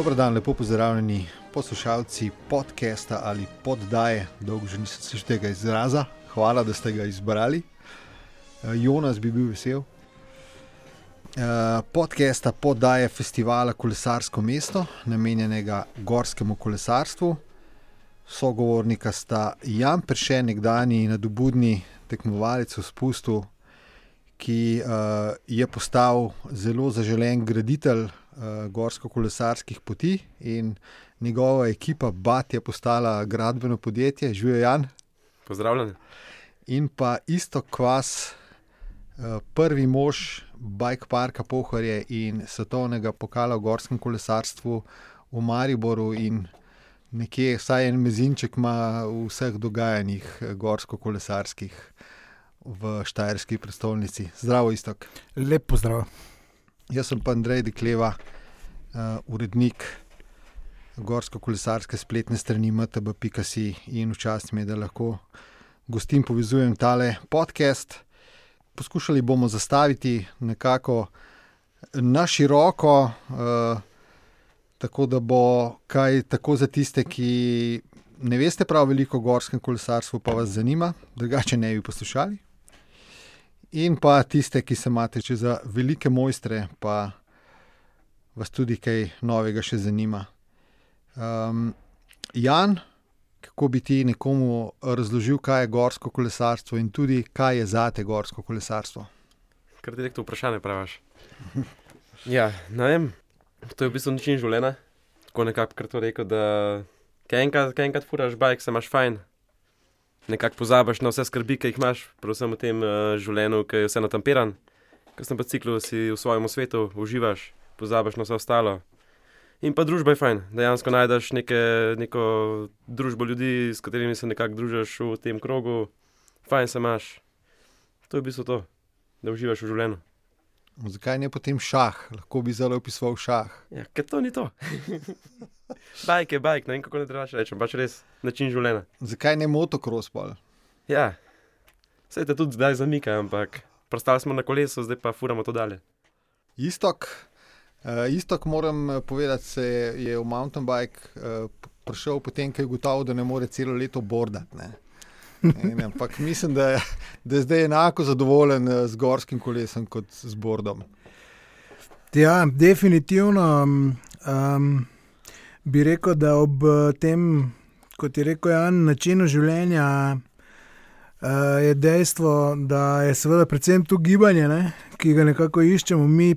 Dobro dan, lepo pozdravljeni poslušalci podcasta ali poddaje. Dolgo že nisem slišal tega izraza. Hvala, da ste ga izbrali. Uh, Jonas bi bil vesel. Uh, podcasta poddaje festivala Kolesarsko mesto, namenjenega gorskemu kolesarstvu. Sogovornika sta Jan Prešen, nekdani nadobudni tekmovalec v spustu, ki uh, je postal zelo zaželen graditelj gorsko-kolesarskih poti, in njegova ekipa BAT je postala gradbeno podjetje, živijo Jan. Pozdravljen. In pa isto kvas, uh, prvi mož Bike Parka Pohorje in svetovnega pokala v gorskem kolesarstvu v Mariboru. Nekje vsaj en mezinček ima v vseh dogajanjih gorsko-kolesarskih v Štajerski prestolnici. Zdravo, istok. Lep pozdrav. Jaz sem pa Andrej Dekleva, uh, urednik gorsko-kolesarske spletne strani MTB.si in včasih mi je, da lahko gostim povezujem tale podcast. Poskušali bomo zastaviti nekako na široko, uh, tako da bo kaj tako za tiste, ki ne veste prav veliko o gorskem kolesarstvu, pa vas zanima, drugače ne bi poslušali. In pa tiste, ki se imate če za velike mojstre, pa vas tudi kaj novega še zanima. Um, Jan, kako bi ti nekomu razložil, kaj je gorsko kolesarstvo in tudi kaj je za te gorsko kolesarstvo? Kar ti rekto vprašanje praviš. ja, ne vem, to je v bistvu način življenja. Tako nekako kar to rekel, da kaj enkrat, kaj enkrat furaš bajk, se imaš fajn. Nekako pozabiš na vse skrbi, ki jih imaš, predvsem v tem uh, življenju, ki je vse natampiran. Ker sem pa ciklu, si v svojem svetu, uživaš, pozabiš na vse ostalo. In pa družba je fajn, dejansko najdeš neke, neko družbo ljudi, s katerimi se nekako družiš v tem krogu, fajn se imaš. To je v bistvu to, da uživaš v življenju. Zakaj ne potem šah, lahko bi zelo opisoval šah? Ja, ker to ni to. bajk je bajk, ne vem kako ne treba reči, pač res način življenja. Zakaj ne motocross pol? Ja, vse te tudi zdaj zamika, ampak prostali smo na kolesu, zdaj pa furamo to dalje. Istok. Uh, isto, kot moram povedati, se je v mountain bike uh, prišel potem, ko je gotovo, da ne more celo leto bordati. Ampak mislim, da da je zdaj enako zadovoljen z gorskim kolesom kot z bordom. Ja, definitivno um, bi rekel, da ob tem, kot je rekel Jan, načinu življenja. Uh, je dejstvo, da je seveda predvsem tu gibanje, ne, ki ga nekako iščemo, mi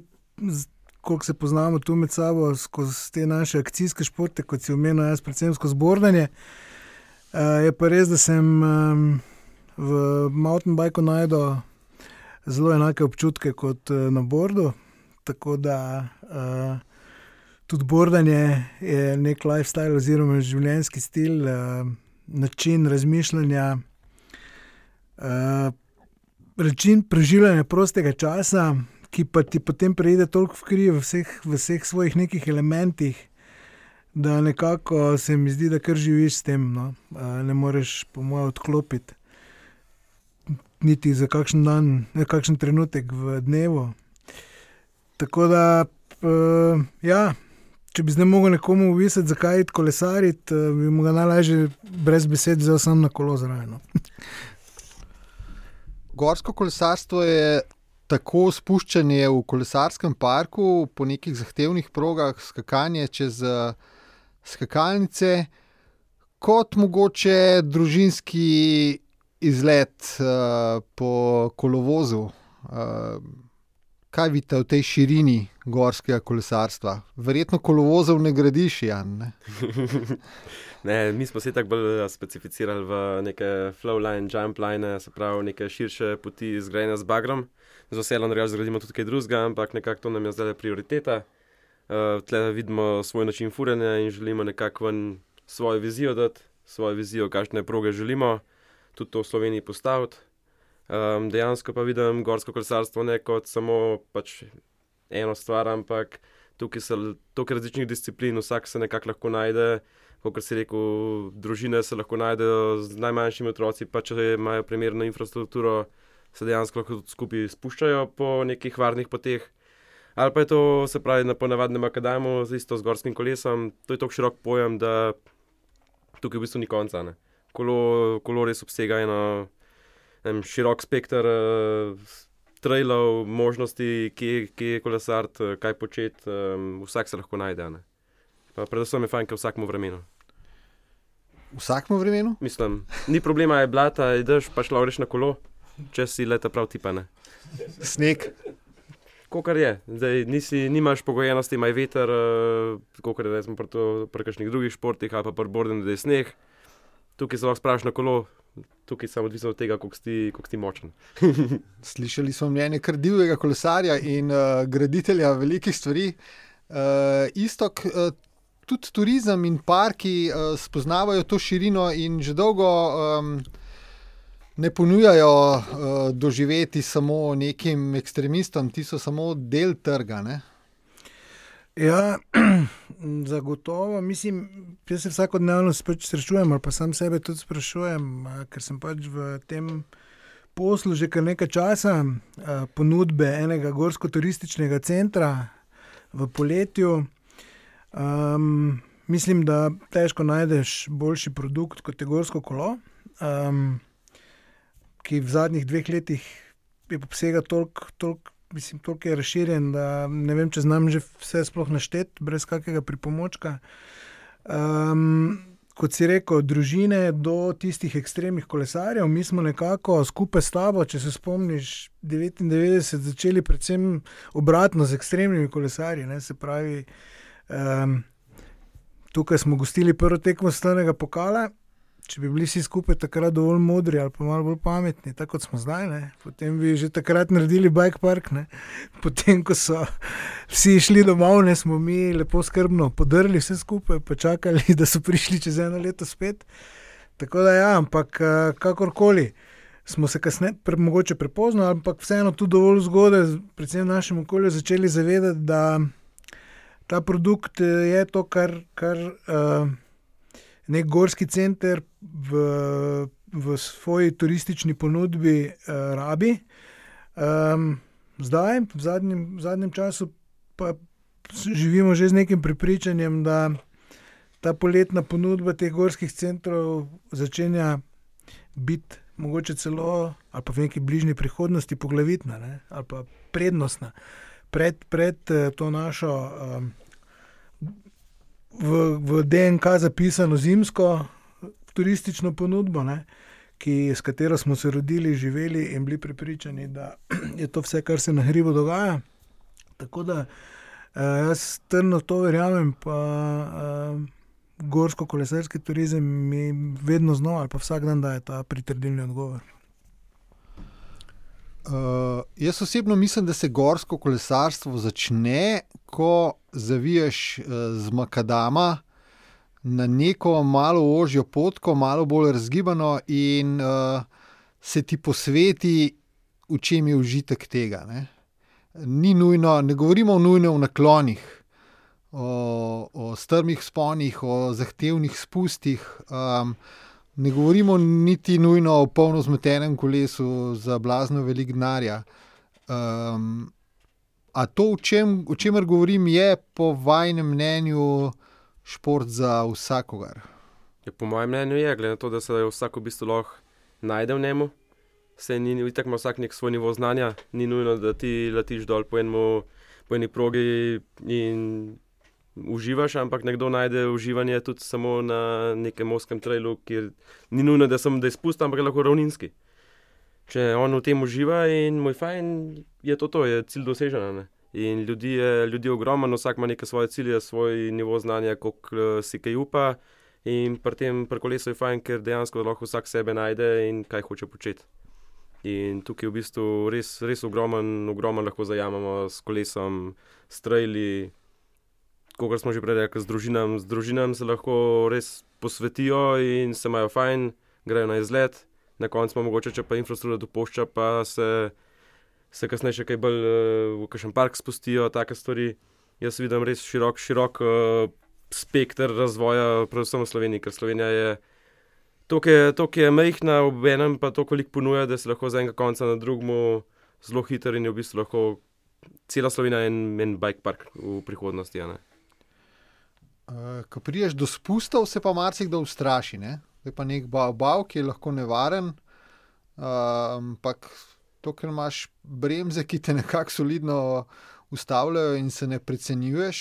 koliko se poznamo tu med sabo, skozi te naše akcijske športe, kot si omenil, jaz predvsem skozi bordanje. Uh, je pa res, da sem um, v mountain bikeu najdel zelo enake občutke kot uh, na bordu. Tako da uh, tudi bordanje je nek lifestyle oziroma življenjski stil, uh, način razmišljanja. Uh, Rečin preživljanja prostega časa, ki pa ti potem pride toliko v kri v v vseh svojih nekih elementih, da nekako se mi zdi, da kar živiš s tem. No? Ne moreš, po mojem, odklopiti. Niti za kakšen dan, ne kakšen trenutek v dnevu. Tako da, uh, ja, če bi zdaj mogel nekomu uvisati, zakaj je kolesariti, uh, bi mu ga najlažje brez besed vzel sam na kolo zraven. No. Gorsko kolesarstvo je tako spuščanje v kolesarskem parku po nekih zahtevnih progah, skakanje čez uh, skakalnice, kot mogoče družinski izlet uh, po kolovozu. Uh, kaj vidite v tej širini gorskega kolesarstva? Verjetno kolovozov ne gradiš, Jan. Ne? ne, mi smo se tako bolj specificirali v neke flowline, jumpline, se pravi, neke širše poti zgrajene z bagrom z veseljem reči, zgradimo tudi kaj drugega, ampak nekako to nam je zdaj prioriteta. Uh, Tle vidimo svoj način furanja in želimo nekako svojo vizijo dati, svojo vizijo, kakšne proge želimo tudi to v Sloveniji postaviti. Um, dejansko pa vidim gorsko kolesarstvo ne kot samo pač eno stvar, ampak tukaj so toliko različnih disciplin, vsak se nekako lahko najde. Kot si rekel, družine se lahko najdejo z najmanjšimi otroci, pa če imajo primerno infrastrukturo, se dejansko lahko skupaj spuščajo po nekih varnih poteh. Ali pa je to, se pravi, na ponavadnem akademu z isto z gorskim kolesom, to je tako širok pojem, da tukaj v bistvu ni konca. Ne. Kolo, kolo res obsega eno en širok spekter uh, trailov, možnosti, kje, kje je kolesart, uh, kaj početi, um, vsak se lahko najde. Ne. Pa predvsem je fajn, ker vsakmu vremenu. Vsakmu vremenu? Mislim, ni problema, je blata, je dež, pa šlo reš na kolo, če si leta prav tipane. Sneg. Kokar je, zdaj nisi, nimaš pogojenosti, imaš veter, uh, kot rečemo pri, pri kakšnih drugih športih ali pa pri bordenju, da je sneg. Tukaj se lahko sprašuješ na kolo, tukaj samo odvisno od tega, koliko si, koliko si močen. Slišali smo mnenje kar divjega kolesarja in uh, graditelja velikih stvari. Uh, istok, uh, tudi turizem in parki uh, spoznavajo to širino in že dolgo um, ne ponujajo uh, doživeti samo nekim ekstremistom, ti so samo del trga. Ne? Ja, zagotovo. Mislim, jaz se vsakodnevno pač srečujem, ali pa sam sebe tudi sprašujem, ker sem pač v tem poslu že kar nekaj časa, ponudbe enega gorsko-turističnega centra v poletju. Um, mislim, da težko najdeš boljši produkt kot je gorsko kolo, um, ki v zadnjih dveh letih obsega toliko, toliko, mislim, toliko je razširjen, da ne vem, če znam že vse sploh našteti, brez kakega pripomočka. Um, kot si rekel, družine do tistih ekstremnih kolesarjev, mi smo nekako skupaj s tabo, če se spomniš, 99 začeli predvsem obratno z ekstremnimi kolesarji. Ne, se pravi, Um, tukaj smo gostili prvo tekmo stvarnega pokala. Če bi bili vsi skupaj takrat dovolj modri ali pa malo bolj pametni, tako kot smo zdaj, ne? potem bi že takrat naredili bike park. Ne? Potem, ko so vsi šli domov, ne smo mi lepo skrbno podrli vse skupaj, pa čakali, da so prišli čez eno leto spet. Tako da, ja, ampak kakorkoli smo se kasneje, pre, mogoče prepozno, ampak vseeno tu dovolj zgodaj, predvsem v našem okolju, začeli zavedati, da ta produkt eh, je to, kar, kar uh, nek gorski center v, v svoji turistični ponudbi uh, rabi. Um, zdaj, v zadnjem, v zadnjem času, pa živimo že z nekim prepričanjem, da ta poletna ponudba teh gorskih centrov začenja biti. Mogoče celo, ali pa v neki bližnji prihodnosti, poglavitna ne, ali pa prednostna. Pred, pred eh, to našo um, v, v DNK zapisano zimsko turistično ponudbo, ne, ki, s katero smo se rodili, živeli in bili prepričani, da je to vse, kar se na hribu dogaja. Tako da uh, jaz trdno to verjamem. Pa, uh, Gorsko-kolesarski turizem mi vedno znova, ali pa vsak dan daje ta pritrdilni odgovor. Uh, jaz osebno mislim, da se gorsko kolesarstvo začne, ko zaviješ uh, z makadama na neko malo ožjo potko, malo bolj razgibano, in uh, se ti posveti, v čem je užitek tega. Ne? Ni nujno, ne govorimo nujno o naklonih, o, o strmih sponih, o zahtevnih spustih. Um, Ne govorimo niti nujno o polno zmetenem kolesu za blazno velik denarja. Um, a to, o, čem, o čemer govorim, je po vašem mnenju šport za vsakogar? Je, po mojem mnenju je, glede na to, da se vsak v bistvu lahko najde v njemu. Se ni, tako ima vsak nek svoj nivo znanja, ni nujno, da ti letiš dol po, enemu, po eni progi in uživaš, ampak nekdo najde uživanje tudi samo na nekem moskem trailu, kjer ni nujno, da sem da izpustil, ampak lahko ravninski. Če on v tem uživa in moj fajn, je to to, je cilj dosežen. Ne? In ljudi je, ljudi je ogromno, vsak ima neke svoje cilje, svoj nivo znanja, koliko si kaj upa. In pri tem prekolesu je fajn, ker dejansko lahko vsak sebe najde in kaj hoče početi. In tukaj je v bistvu res, res ogromen, ogromen lahko zajamemo s kolesom, strajli, kot smo že prej rekli, z družinami, z družinami se lahko res posvetijo in se imajo fajn, grejo na izlet, na koncu pa mogoče, če pa infrastruktura dopušča, pa se, se kasneje še kaj bolj uh, v kakšen park spustijo, take stvari. Jaz vidim res širok, širok uh, spekter razvoja, predvsem v Sloveniji, ker Slovenija je. To, ki je majhna, ob enem pa to, koliko ponuja, da se lahko z enega konca na drugemu zelo hiter in je v bistvu lahko cela Slovenija en, en bike park v prihodnosti. Uh, ko priješ do spustov, se pa marsikdo ustraši. Ne? Je pa nek bav, ki je lahko nevaren. Ampak to, ker imaš bremze, ki te nekako solidno ustavljajo in se ne precenjuješ,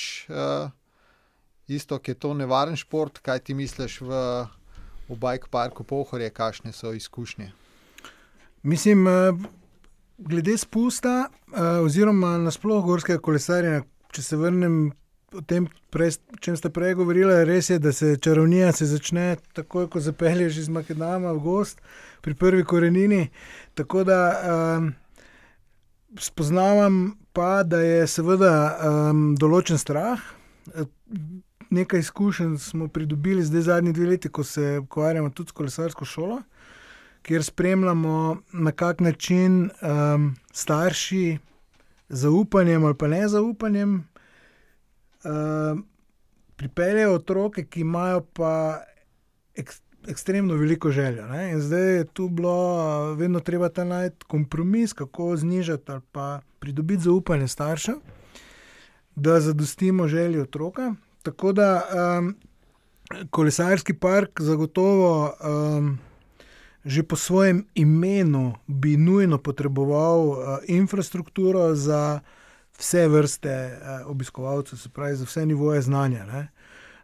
isto, ki je to nevaren šport, kaj ti misliš v, v bike parku Pohorje, kakšne so izkušnje. Mislim, glede spusta, oziroma nasplošno gorskega kolesarja, če se vrnem tem, prej, čem ste prej govorili, res je, da se čarovnija se začne takoj, ko zapelješ iz Makedama v gost, pri prvi korenini. Tako da um, spoznavam pa, da je seveda um, določen strah. Nekaj izkušenj smo pridobili zdaj zadnji dve leti, ko se ukvarjamo tudi s kolesarsko šolo, kjer spremljamo, na kak način um, starši zaupanjem ali pa ne zaupanjem pripeljejo otroke, ki imajo pa ek, ekstremno veliko željo. Ne? In zdaj je tu bilo uh, vedno treba najti kompromis, kako znižati ali pa pridobiti zaupanje staršev, da zadostimo želji otroka. Tako da um, kolesarski park zagotovo um, že po svojem imenu bi nujno potreboval uh, infrastrukturo za vse vrste uh, obiskovalcev, se pravi za vse nivoje znanja. Ne.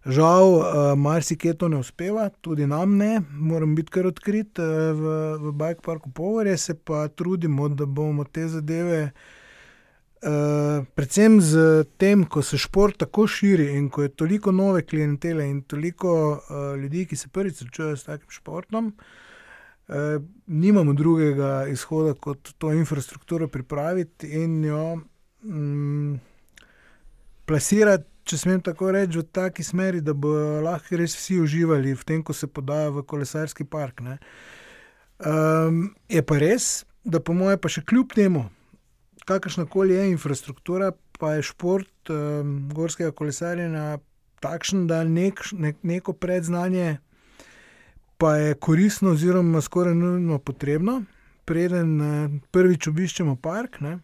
Žal, uh, marsikje to ne uspeva, tudi nam ne, moram biti kar odkrit uh, v, v Bike Parku Povorje, se pa trudimo, da bomo te zadeve. Uh, predvsem z tem, ko se šport tako širi in ko je toliko nove klientele in toliko uh, ljudi, ki se prvič srečujejo s takim športom, uh, nimamo drugega izhoda, kot to infrastrukturo pripraviti in jo mm, plasirati, če smem tako reči, v taki smeri, da bo lahko res vsi uživali v tem, ko se podajo v kolesarski park. Um, je pa res, da po mojem, pa še kljub temu kakršna koli je infrastruktura, pa je šport um, gorskega kolesarjenja takšen, da nek, nek, neko predznanje pa je koristno, oziroma skoraj nujno potrebno, preden prvič obiščemo park. Ne.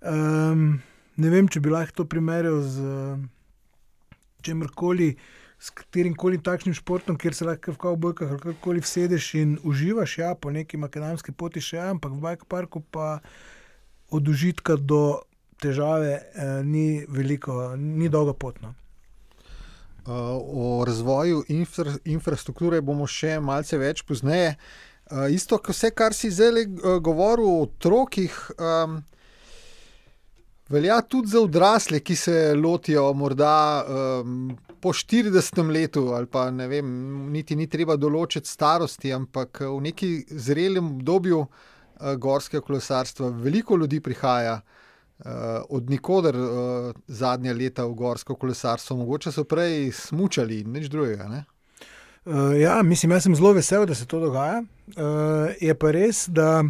Um, ne vem, če bi lahko to primerjal z uh, čemkoli. S katerim koli takšnim športom, kjer se lahko v kavbojkah ali kakorkoli vsedeš in uživaš, ja, po neki makedonski poti še, ampak v Bajku parku pa od užitka do težave eh, ni veliko, ni dolgo potno. Uh, o razvoju infra, infrastrukture bomo še malce več pozneje. Uh, isto, kar si zdaj govoril o otrokih, um, velja tudi za odrasle, ki se lotijo morda um, po 40 letu, ali pa ne vem, niti ni treba določiti starosti, ampak v neki zrelem obdobju uh, gorskega kolesarstva. Veliko ljudi prihaja uh, od nikoder uh, zadnja leta v gorsko kolesarstvo, mogoče so prej smučali in nič drugega. Ne? Uh, ja, mislim, jaz sem zelo vesel, da se to dogaja. Uh, je pa res, da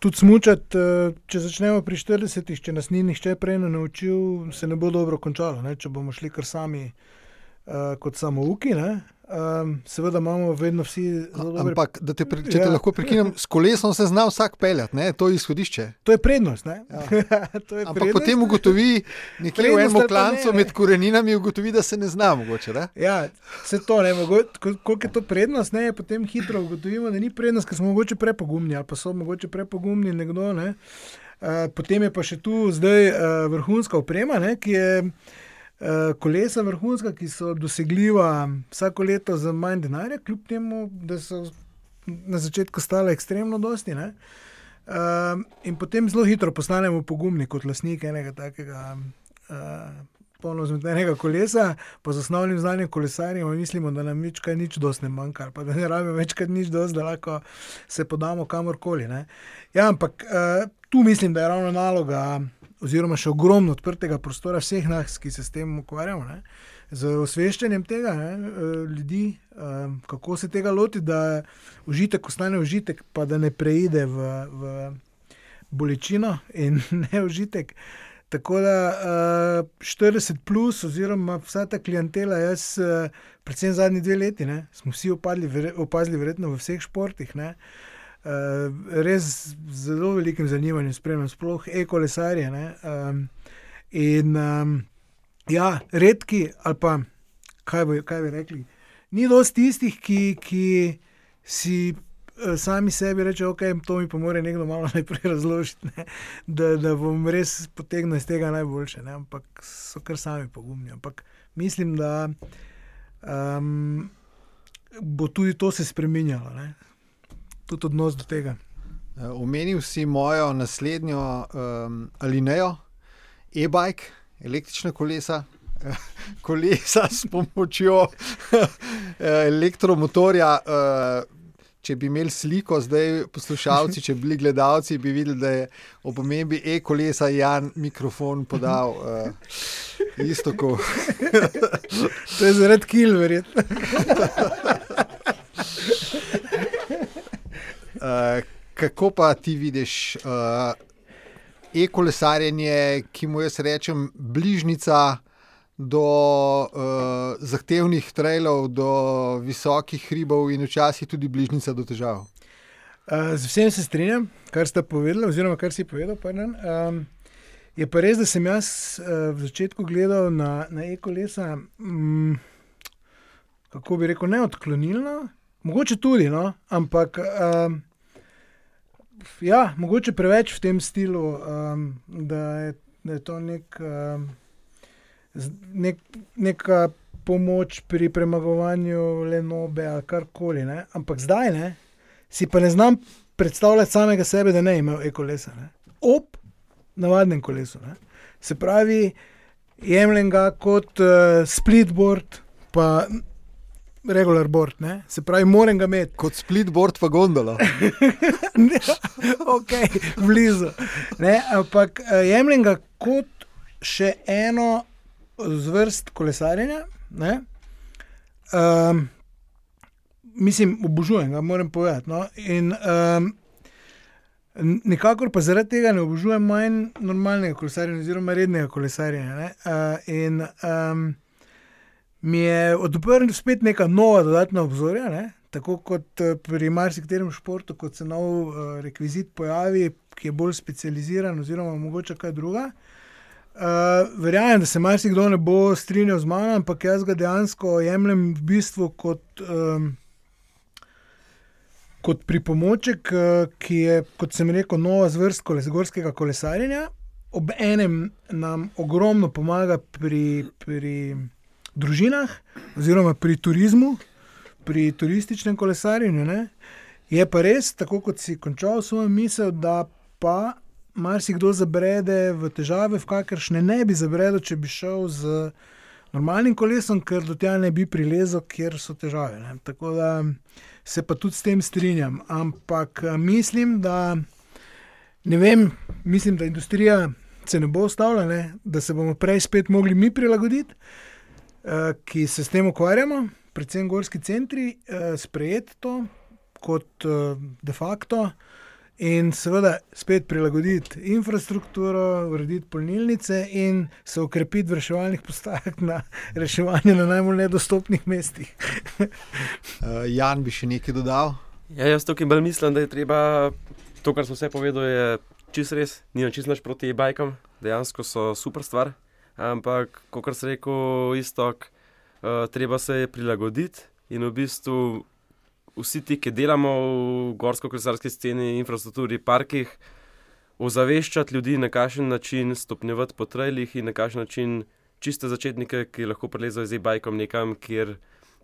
tudi smučati, uh, če začnemo pri 40, če nas ni nihče prej naučil, se ne bo dobro končalo. Ne? Če bomo šli kar sami uh, kot samouki. Um, seveda imamo vedno vsi zelo dobro. Ampak, te, če te ja. lahko prekinem, s kolesom se zna vsak peljati, ne? to je izhodišče. To je prednost. Ja. to je Ampak prednost. potem ugotovi, nekje v enem klancu med koreninami, ugotovi, da se ne zna mogoče. Ne? Ja, vse to, koliko je to prednost, ne? potem hitro ugotovimo, da ni prednost, ker smo mogoče prepogumni ali pa so mogoče prepogumni nekdo. Ne? Uh, potem je pa še tu zdaj uh, vrhunska oprema, ne? ki je. Eh, kolesa vrhunska, ki so dosegljiva vsako leto za manj denarja, kljub temu, da so na začetku stale ekstremno dosti. Ne? Uh, in potem zelo hitro postanemo pogumni kot lastniki enega takega uh, polnozmetenega kolesa, pa z osnovnim znanjem kolesarja, mislimo, da nam nič, kaj nič dosti ne manjka, pa da ne rabimo več kot nič dosti, da lahko se podamo kamorkoli. Ja, ampak uh, tu mislim, da je ravno naloga oziroma še ogromno odprtega prostora vseh nas, ki se s tem ukvarjamo, ne? z osveščanjem tega ne? Eh, ljudi, eh, kako se tega loti, da užitek ostane užitek, pa da ne preide v, v bolečino in ne užitek. Tako da 40 eh, plus, oziroma vsa ta klientela, jaz, predvsem zadnji dve leti, ne, smo vsi opadli, opazili, verjetno v vseh športih. Ne, uh, res z zelo velikim zanimanjem spremljam, sploh e-kolesarje. Um, in um, ja, redki, ali pa kaj bi, kaj bi rekli, ni dosti tistih, ki, ki si. Sami sebi rečejo, da okay, to mi pa mora nekdo malo najprej razložiti, ne? da, da bom res potegnil iz tega najboljše. Ne? Ampak so kar sami pogumni. Ampak mislim, da um, bo tudi to se spremenjalo tudi odnos do tega. Eh, omenil si mojo naslednjo um, alinejo, e-bike, električna kolesa. Kolesa s pomočjo eh, elektromotorja. Eh, če bi imeli sliko, zdaj poslušalci, če bi bili gledalci, bi videli, da je ob omembi e-kolesa Jan mikrofon podal uh, isto kot. to je zaradi kil, verjetno. Eh, kako pa ti vidiš uh, e-kolesarjenje, ki mu jaz rečem, bližnica do uh, zahtevnih trailov, do visokih hribov in včasih tudi bližnica do težav? Uh, z vsem se strinjam, kar ste povedali, oziroma kar si povedal. Um, je pa res, da sem jaz uh, v začetku gledal na, na e-kolesa, um, kako bi rekel, neodklonilno. Mogoče tudi, no? ampak um, ja, mogoče preveč v tem stilu, um, da, je, da je to nek, um, nek, neka pomoč pri premagovanju Lenobe ali karkoli. Ne? Ampak zdaj ne, si pa ne znam predstavljati samega sebe, da ne imel e-kolesa. Ob navadnem kolesu. Ne? Se pravi, jemljem ga kot uh, splitboard, pa regular board, ne? se pravi, moram ga imeti. Kot split board, pa gondola. ok, blizu. Ne? Ampak eh, jemljem ga kot še eno zvrst kolesarjenja. Um, mislim, obožujem ga, moram povedati. No? In, um, Nikakor pa zaradi tega ne obožujem manj normalnega kolesarja, oziroma rednega kolesarja. Uh, in um, mi je odprl spet neka nova dodatna obzorja. Ne? Tako kot eh, pri marsikaterem športu, kot se nov uh, rekvizit pojavi, ki je bolj specializiran, oziroma mogoče kaj druga. Uh, verjamem, da se marsikdo ne bo strinjal z mano, ampak jaz ga dejansko jemljem v bistvu kot, um, kot pripomoček, uh, ki je, kot sem rekel, nova zvrst koles, gorskega kolesarjenja. Ob enem nam ogromno pomaga pri. pri družinah, oziroma pri turizmu, pri turističnem kolesarjenju. Ne? Je pa res, tako kot si končal svojo misel, da pa marsikdo zabrede v težave, v kakršne ne bi zabredel, če bi šel z normalnim kolesom, ker do tega ne bi prilezel, kjer so težave. Ne? Tako da se pa tudi s tem strinjam. Ampak mislim, da ne vem, mislim, da industrija se ne bo ustavila, da se bomo prej spet mogli mi prilagoditi. Eh, ki se s tem ukvarjamo, predvsem gorski centri, eh, sprejeti to kot eh, de facto. In seveda spet prilagoditi infrastrukturo, urediti polnilnice in se ukrepiti v reševalnih postajah na reševanje na najbolj nedostopnih mestih. Jan bi še nekaj dodal? Ja, jaz tukaj bolj mislim, da je treba to, kar so vse povedali, čist res, ni čist naš proti e-bajkam, dejansko so super stvar. Ampak, kot sem rekel, istok, uh, treba se je prilagoditi in v bistvu vsi ti, ki delamo v gorsko-kolesarski sceni, infrastrukturi, parkih, ozaveščati ljudi na kakšen način stopnjevati po trailih in na kakšen način čiste začetnike, ki lahko prelezajo z e-bajkom nekam, kjer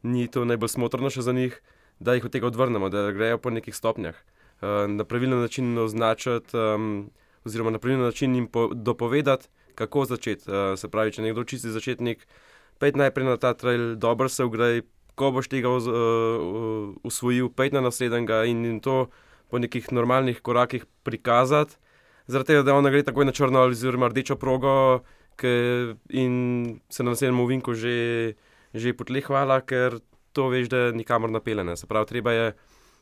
ni to najbolj smotrno še za njih, da jih od tega odvrnemo, da grejo po nekih stopnjah. Uh, na pravilen način označiti, um, oziroma na pravilen način jim dopovedati kako začeti. Uh, se pravi, če nekdo čisti začetnik, pej najprej na ta trail, dobro se ugrej, ko boš tega uh, usvojil, pej na naslednjega in, in to po nekih normalnih korakih prikazati. Zaradi tega, da on gre takoj na črno ali oziroma rdečo progo in se na naslednjem uvinku že, že potli hvala, ker to veš, da nikamor napeljene. Se pravi, treba je,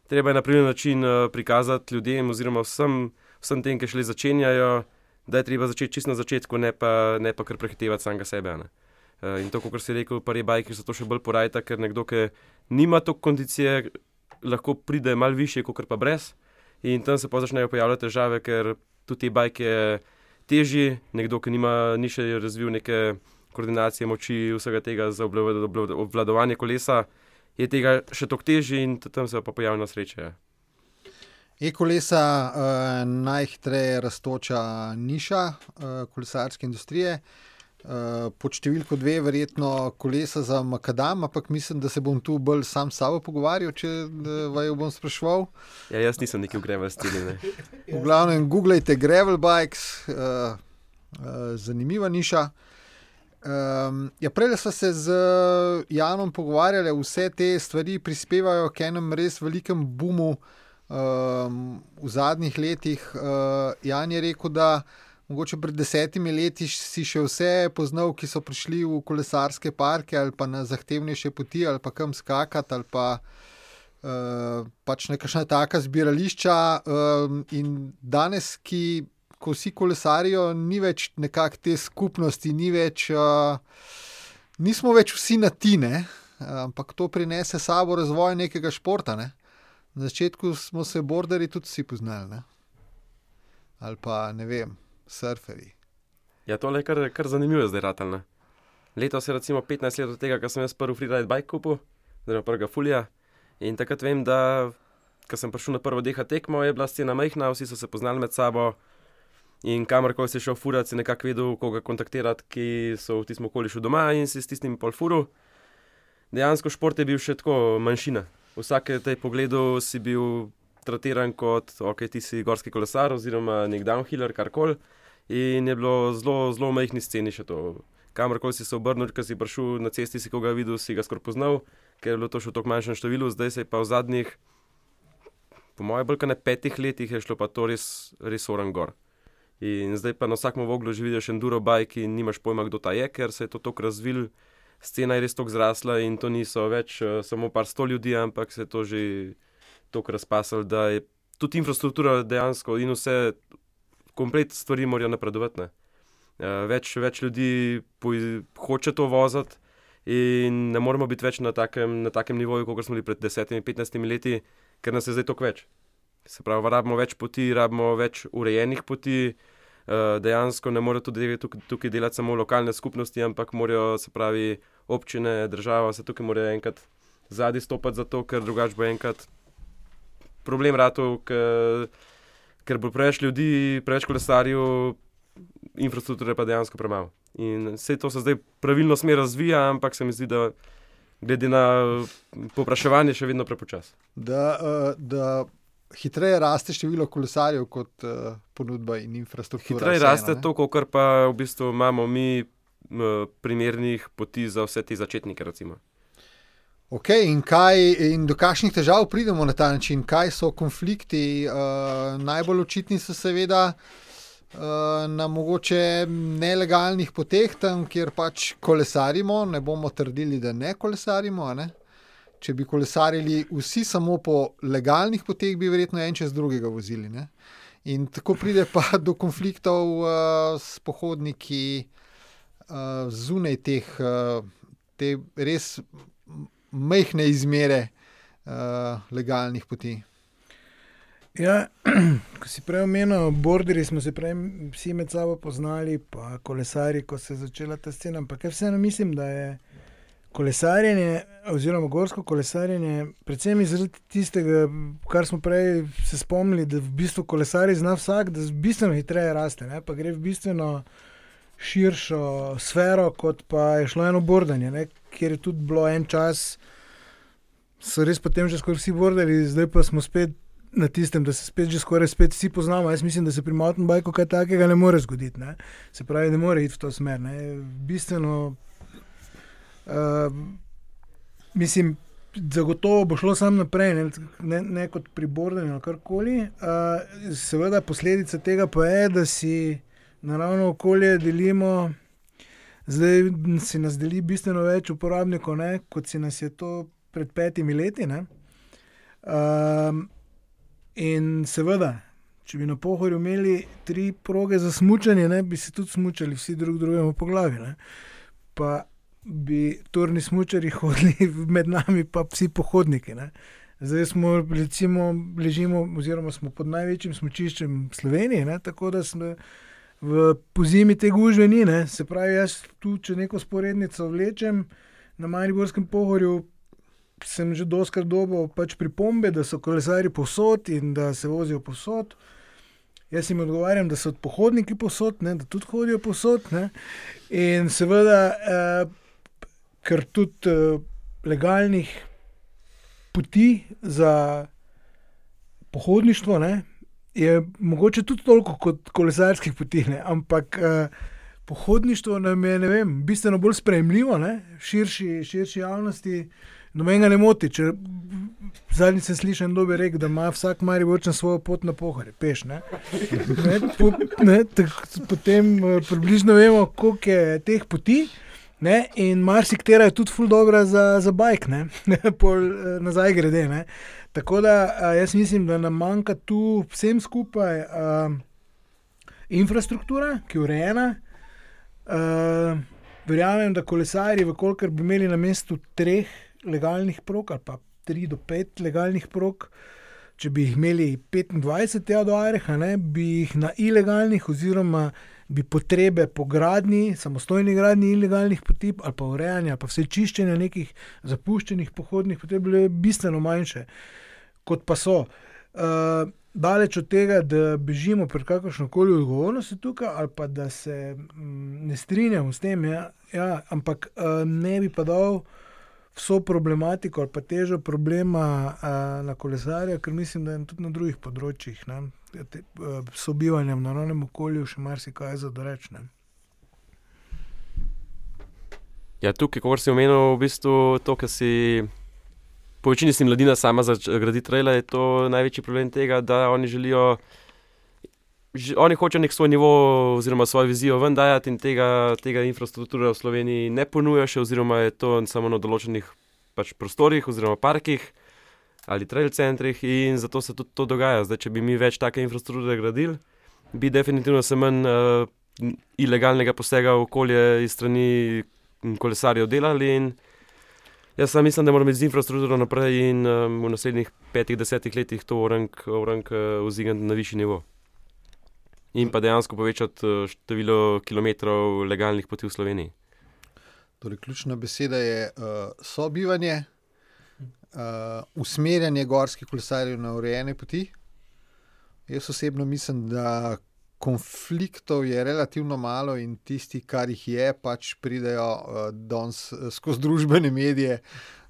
treba je na primer način uh, prikazati ljudem oziroma vsem, vsem tem, ki šele začenjajo, da je treba začeti čisto na začetku, ne pa, ne pa kar prehitevati samega sebe. Ne. Uh, in to, kot si rekel, pa je bajki, so to še bolj porajta, ker nekdo, ki nima toliko kondicije, lahko pride malo više, kot pa brez. In tam se pa začnejo pojavljati težave, ker tudi te bajke težji, nekdo, ki nima ni še razvil neke koordinacije moči, vsega tega za obvladovanje kolesa, je tega še toliko težje in tam se pa pojavljajo sreče. E-kolesa je uh, najhitreje raztoča niša uh, kolesarske industrije. Uh, pod številko dve, verjetno kolesa za Makadam, ampak mislim, da se bom tu bolj sam s sabo pogovarjal, če vaju bom sprašval. Ja, jaz nisem neki v Gravel stilu. v glavnem, googlejte Gravel Bikes, uh, uh, zanimiva niša. Um, ja, prej smo se z Janom pogovarjali, vse te stvari prispevajo k enem res velikem bumu um, v zadnjih letih. Uh, Jan je rekel, da mogoče pred desetimi leti si še vse poznal, ki so prišli v kolesarske parke ali pa na zahtevnejše poti ali pa kam skakati ali pa. Uh, pač nekakšna taka zbirališča, um, in danes, ki ko vsi kolesarijo, ni več nekakšne te skupnosti, ni več, uh, nismo več vsi na tine, ampak to prinese sabo razvoj nekega športa. Ne? Na začetku smo se borderji tudi vsi poznali, ne? ali pa ne vem, surferi. Ja, to je kar, kar zanimivo zdaj, ratelj. Leto se je recimo 15 let od tega, ko sem jaz prvi freeride bike kupil, pa prvega fulja. In takrat vem, da, ko sem prišel na prvo deha tekmo, je bila scena majhna, vsi so se poznali med sabo. In kamorkoli si šel furati, si nekako vedel, koga kontaktirati, ki so v tistem okolišu doma in si s tistim pol furu. Dejansko šport je bil še tako manjšina. Vsake tej pogledu si bil tratiran kot, ok, ti si gorski kolesar oziroma nek downhiller, karkoli. In je bilo zelo, zelo majhni sceni še to. Kamorkoli si se obrnil, ko si prišel na cesti, si koga videl, si ga skoraj poznal, ker je bilo to še v tako manjšem številu, zdaj se je pa v zadnjih, po mojem, bolj kot ne petih letih, je šlo pa to res, res oran gor. In zdaj pa na vsakem voglu že vidiš enduro bike in nimaš pojma, kdo ta je, ker se je to tako razvil, scena je res tako zrasla in to niso več uh, samo par sto ljudi, ampak se je to že tako razpasalo, da je tudi infrastruktura dejansko in vse komplet stvari morajo napredovati. Uh, več, več ljudi hoče to voziti. In ne moramo biti več na takem, na takem nivoju, kot smo bili pred 10-15 leti, ker nas je zdaj toliko več. Se pravi, rabimo več poti, rabimo več urejenih poti. Uh, dejansko ne morejo tudi tukaj, tukaj delati samo lokalne skupnosti, ampak morajo se pravi občine, država, vse tukaj morajo enkrat zadnji stopiti za to, ker drugače bo enkrat problem ratov, ker, bo preveč ljudi, preveč kolesarjev, infrastrukture pa dejansko premalo. In vse to se zdaj pravilno smer razvija, ampak se mi zdi, da glede na popraševanje še vedno prepočasno. Da, uh, da hitreje raste število kolesarjev kot uh, ponudba in infrastruktura. Hitreje raste to, kar pa v bistvu imamo mi uh, primernih poti za vse te začetnike. Recimo. Ok, in, kaj, in do kakšnih težav pridemo na ta način, kaj so konflikti? Uh, najbolj očitni so seveda uh, na mogoče nelegalnih poteh, tam, kjer pač kolesarimo. Ne bomo trdili, da ne kolesarimo. Ne? Če bi kolesarili vsi samo po legalnih poteh, bi verjetno en čez drugega vozili. Ne? In tako pride pa do konfliktov uh, s pohodniki uh, zunaj teh uh, te res majhne izmere uh, legalnih poti. Ja, ko si prej omenil, borderji smo se prej vsi med sabo poznali, pa kolesari, ko se je začela ta scena. Ampak vseeno mislim, da je kolesarjenje, oziroma gorsko kolesarjenje, predvsem iz tistega, kar smo prej se spomnili, da v bistvu kolesari zna vsak, da bistveno hitreje raste, ne? pa gre v bistveno širšo sfero, kot pa je šlo eno bordanje, ne? kjer je tudi bilo en čas, so res potem že skoraj vsi bordali, zdaj pa smo spet. Na tistem, da se spet, že skoraj spet vsi poznamo. Jaz mislim, da se pri mountain bikeu kaj takega ne more zgoditi. Ne? Se pravi, ne more iti v to smer. Ne? Bistveno Uh, mislim, zagotovo bo šlo samo naprej, ne, ne, ne kot pri Bordu ali karkoli. Uh, seveda, posledica tega pa je, da si naravno okolje delimo. Zdaj se nas deli bistveno več uporabnikov, ne, kot se nas je to pred petimi leti. Um, in seveda, če bi na pohorju imeli tri proge za smutanje, bi se tudi smutali, vsi drug drugemu po glavi. Ne. Pa bi turni smočari hodili med nami, pa vsi pohodniki. Ne. Zdaj smo, recimo, ležimo, oziroma smo pod največjim smočiščem Slovenije, ne? tako da smo v pozimi te gužve ni. Ne? Se pravi, jaz tu, če neko sporednico vlečem na Mariborskem pohorju, sem že doskrat dobo pač pripombe, da so kolesari posod in da se vozijo posod. Jaz jim odgovarjam, da so pohodniki posod, ne, da tudi hodijo posod. Ne. In seveda, eh, ker tudi eh, legalnih poti za pohodništvo ne, je mogoče tudi toliko kot kolesarskih poti, ne, ampak eh, pohodništvo nam je vem, bistveno bolj sprejemljivo, ne, širši, širši javnosti. Noben ga ne moti. Če zadnjič sem slišal, da, rekel, da ima vsak mari vrčen svojo pot na pohore, peš. Ne? Ne, po, ne, tak, potem uh, približno vemo, koliko je teh poti. Ne? In marsikatera je tudi ful dobro za, za bajk, pol uh, nazaj grede. Ne? Tako da uh, jaz mislim, da nam manjka tu vsem skupaj uh, infrastruktura, ki je urejena. Uh, verjamem, da kolesari, vkolikor bi imeli na mestu treh legalnih prog, ali pa 3 do 5 legalnih prog. Če bi jih imeli 25 tja do Areha, ne, bi jih na ilegalnih, oziroma bi potrebe po gradni, samostojni gradni ilegalnih poti, ali pa urejanja, pa vse čiščenja nekih zapuščenih pohodnih poti, bile bistveno manjše, kot pa so. Uh, daleč od tega, da bežimo pred kakršno koli odgovornostjo tukaj, ali pa da se mm, ne strinjamo s tem, ja, ja, ampak uh, ne bi pa dal vso problematiko ali pa težo problema a, na kolesarju, ker mislim, da je tudi na drugih področjih, ne, te, a, sobivanjem na naravnem okolju, še marsikaj za dorečne. Ja, tukaj, kot si omenil, v bistvu to, kar si. Po večini si mladina sama za graditi rele, je to največji problem tega, da oni želijo oni hočejo nek svoj nivo, oziroma svojo vizijo ven dajati in tega, tega infrastrukture v Sloveniji ne ponuja še, oziroma je to samo na določenih pač prostorih, oziroma parkih ali trail centrih in zato se tudi to dogaja. Zdaj, če bi mi več take infrastrukture gradili, bi definitivno se manj uh, ilegalnega posega v okolje iz strani kolesarjev delali. Jaz sam mislim, da moramo z infrastrukturo naprej in um, v naslednjih petih, desetih letih to orang, orang uh, vzigati na višji nivo in pa dejansko povečati eh, število kilometrov legalnih poti v Sloveniji. Torej, ključna beseda je uh, sobivanje, usmerjanje gorskih kolesarjev na urejene poti. Jaz osebno mislim, da konfliktov je relativno malo in tisti, kar jih je, pač pridejo uh, danes skozi družbene medije,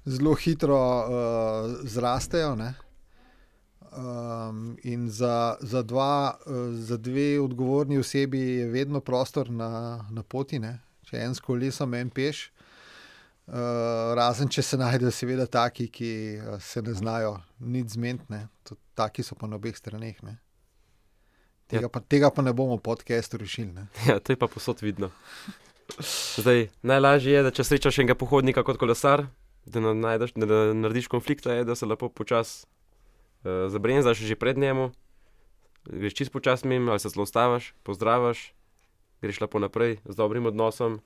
zelo hitro uh, zrastejo. Um, in za, za, dva, uh, za dve odgovorni osebi je vedno prostor na, na poti, ne? če en s kolesom, en peš. Uh, razen če se najdejo, seveda, taki, ki uh, se ne znajo nič zmeniti, taki so pa na obeh straneh. Tega, ja. pa, tega pa ne bomo podcastu rešili. Ja, to je pa posod vidno. Zdaj, najlažje je, da če srečaš enega pohodnika kot kolesar, da, najdeš, da, da narediš konflikt, je, da se lepo počasi uh, zabrenzaš že pred njemu, greš čist počasno mimo, ali se zelo ustaviš, pozdraviš, greš lepo naprej z dobrim odnosom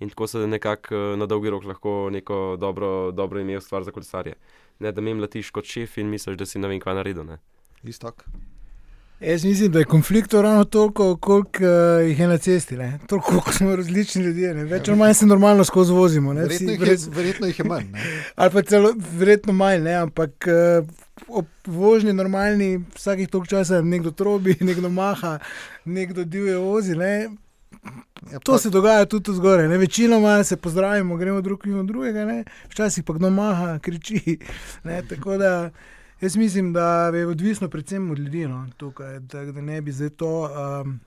in tako se nekako uh, na dolgi rok lahko neko dobro, dobro ime ustvari za kolesarje. Ne da mi letiš kot šef in misliš, da si ne vem, kaj naredil. Istok. Jaz mislim, da je konfliktov ravno toliko, koliko uh, jih je na cesti. Ne? Toliko, koliko smo različni ljudje. Ne? Več ali manj se normalno skozi vozimo. Verjetno jih, je, verjetno jih je manj. ali pa celo verjetno manj, ne? ampak uh, ob vožnji normalni, vsakih toliko časa nekdo trobi, nekdo maha, nekdo divje vozi. Ne? Ja, to pa... se dogaja tudi zgoraj. Večinoma se pozdravimo, gremo drug mimo drugega, ne? včasih pa kdo maha, kriči. Ne? Tako da jaz mislim, da je odvisno predvsem od ljudi. No? Tukaj, da, da ne bi zdaj to, um,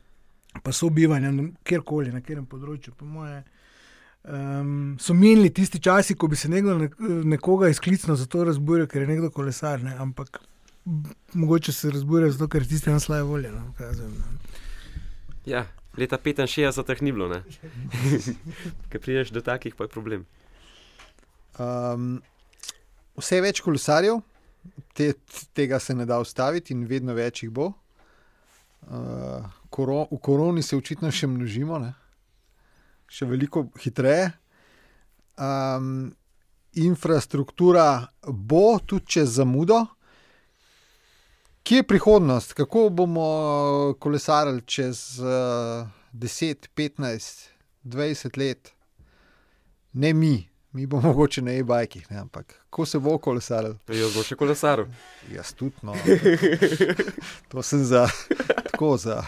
pa so bivanje, kjerkoli, na katerem področju, po mojem um, so minili tisti časi, ko bi se nekdo nekoga izklicno za to razburil, ker je nekdo kolesar. Ne? Ampak mogoče se razburja zato, ker tisti nas slaje volje. No? Ja, leta 65 ni bilo, ker prideš do takih, pa je problem. Um, vse več kolesarjev, te, tega se ne da ustaviti, in vedno več jih bo. Uh, koro, v koroni se očitno še množimo. Ne? še veliko hitreje. Um, infrastruktura bo tudi čez zamudo. Kje je prihodnost, kako bomo kolesarili čez uh, 10, 15, 20 let? Ne mi, mi bomo mogoče na e-bajkih, ampak kako se bo kolesaril? Jaz bo še kolesaril. Jaz tudi, no. to sem za, tako za.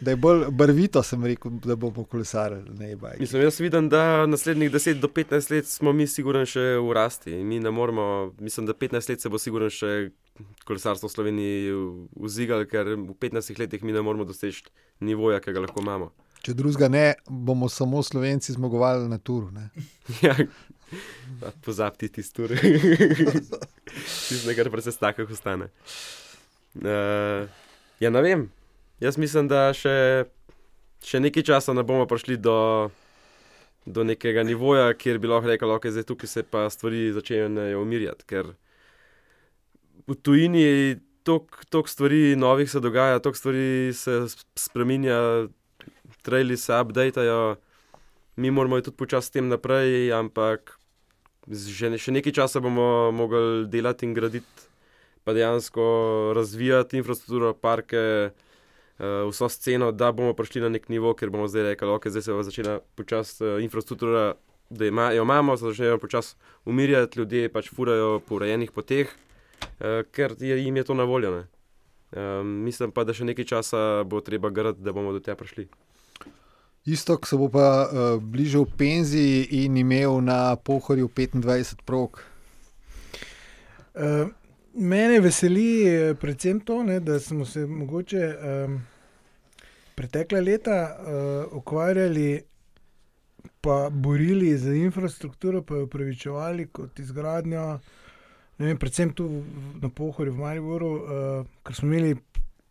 Da je bolj barvito, sem rekel, da bomo kolesarili na e-bajkih. Mislim, jaz vidim, da naslednjih 10 do 15 let smo mi sigurno še v rasti. Mi ne moramo, mislim, da 15 let se bo sigurno še kolesarstvo v Sloveniji uzigal, ker v 15 letih mi ne moramo doseči nivoja, ki ga lahko imamo. Če drugega ne, bomo samo Slovenci zmagovali na turu. ja, pozabiti tisti tur. Tisti nekaj, kar se stakah ostane. Uh, ja, ne vem. Jaz mislim, da še, še nekaj časa ne bomo prišli do, do nekega nivoja, kjer bi lahko rekel, da okay, je tukaj se pa stvari začnejo umirjati. Ker v tujini toliko stvari novih se dogaja, toliko stvari se spremenja, traili se updateajo, mi moramo tudi počasi s tem naprej, ampak že, še nekaj časa bomo mogli delati in graditi, pa dejansko razvijati infrastrukturo, parke uh, vso sceno, da bomo prišli na nek nivo, ker bomo zdaj rekli, da okay, se bo začela počasi uh, infrastruktura, da ima, jo imamo, se začnejo počasi umirjati, ljudje pač furajo po urejenih poteh, uh, ker je, jim je to na voljo. Um, mislim pa, da še nekaj časa bo treba graditi, da bomo do tega prišli. Isto, ko se bo pa uh, bližal penziji in imel na pohorju 25 prog. Uh, Mene veseli eh, predvsem to, ne, da smo se mogoče um, pretekla leta uh, ukvarjali pa borili za infrastrukturo, pa jo upravičevali kot izgradnjo. Vem, predvsem tu na Pohorju, v Mariboru, uh, ker smo imeli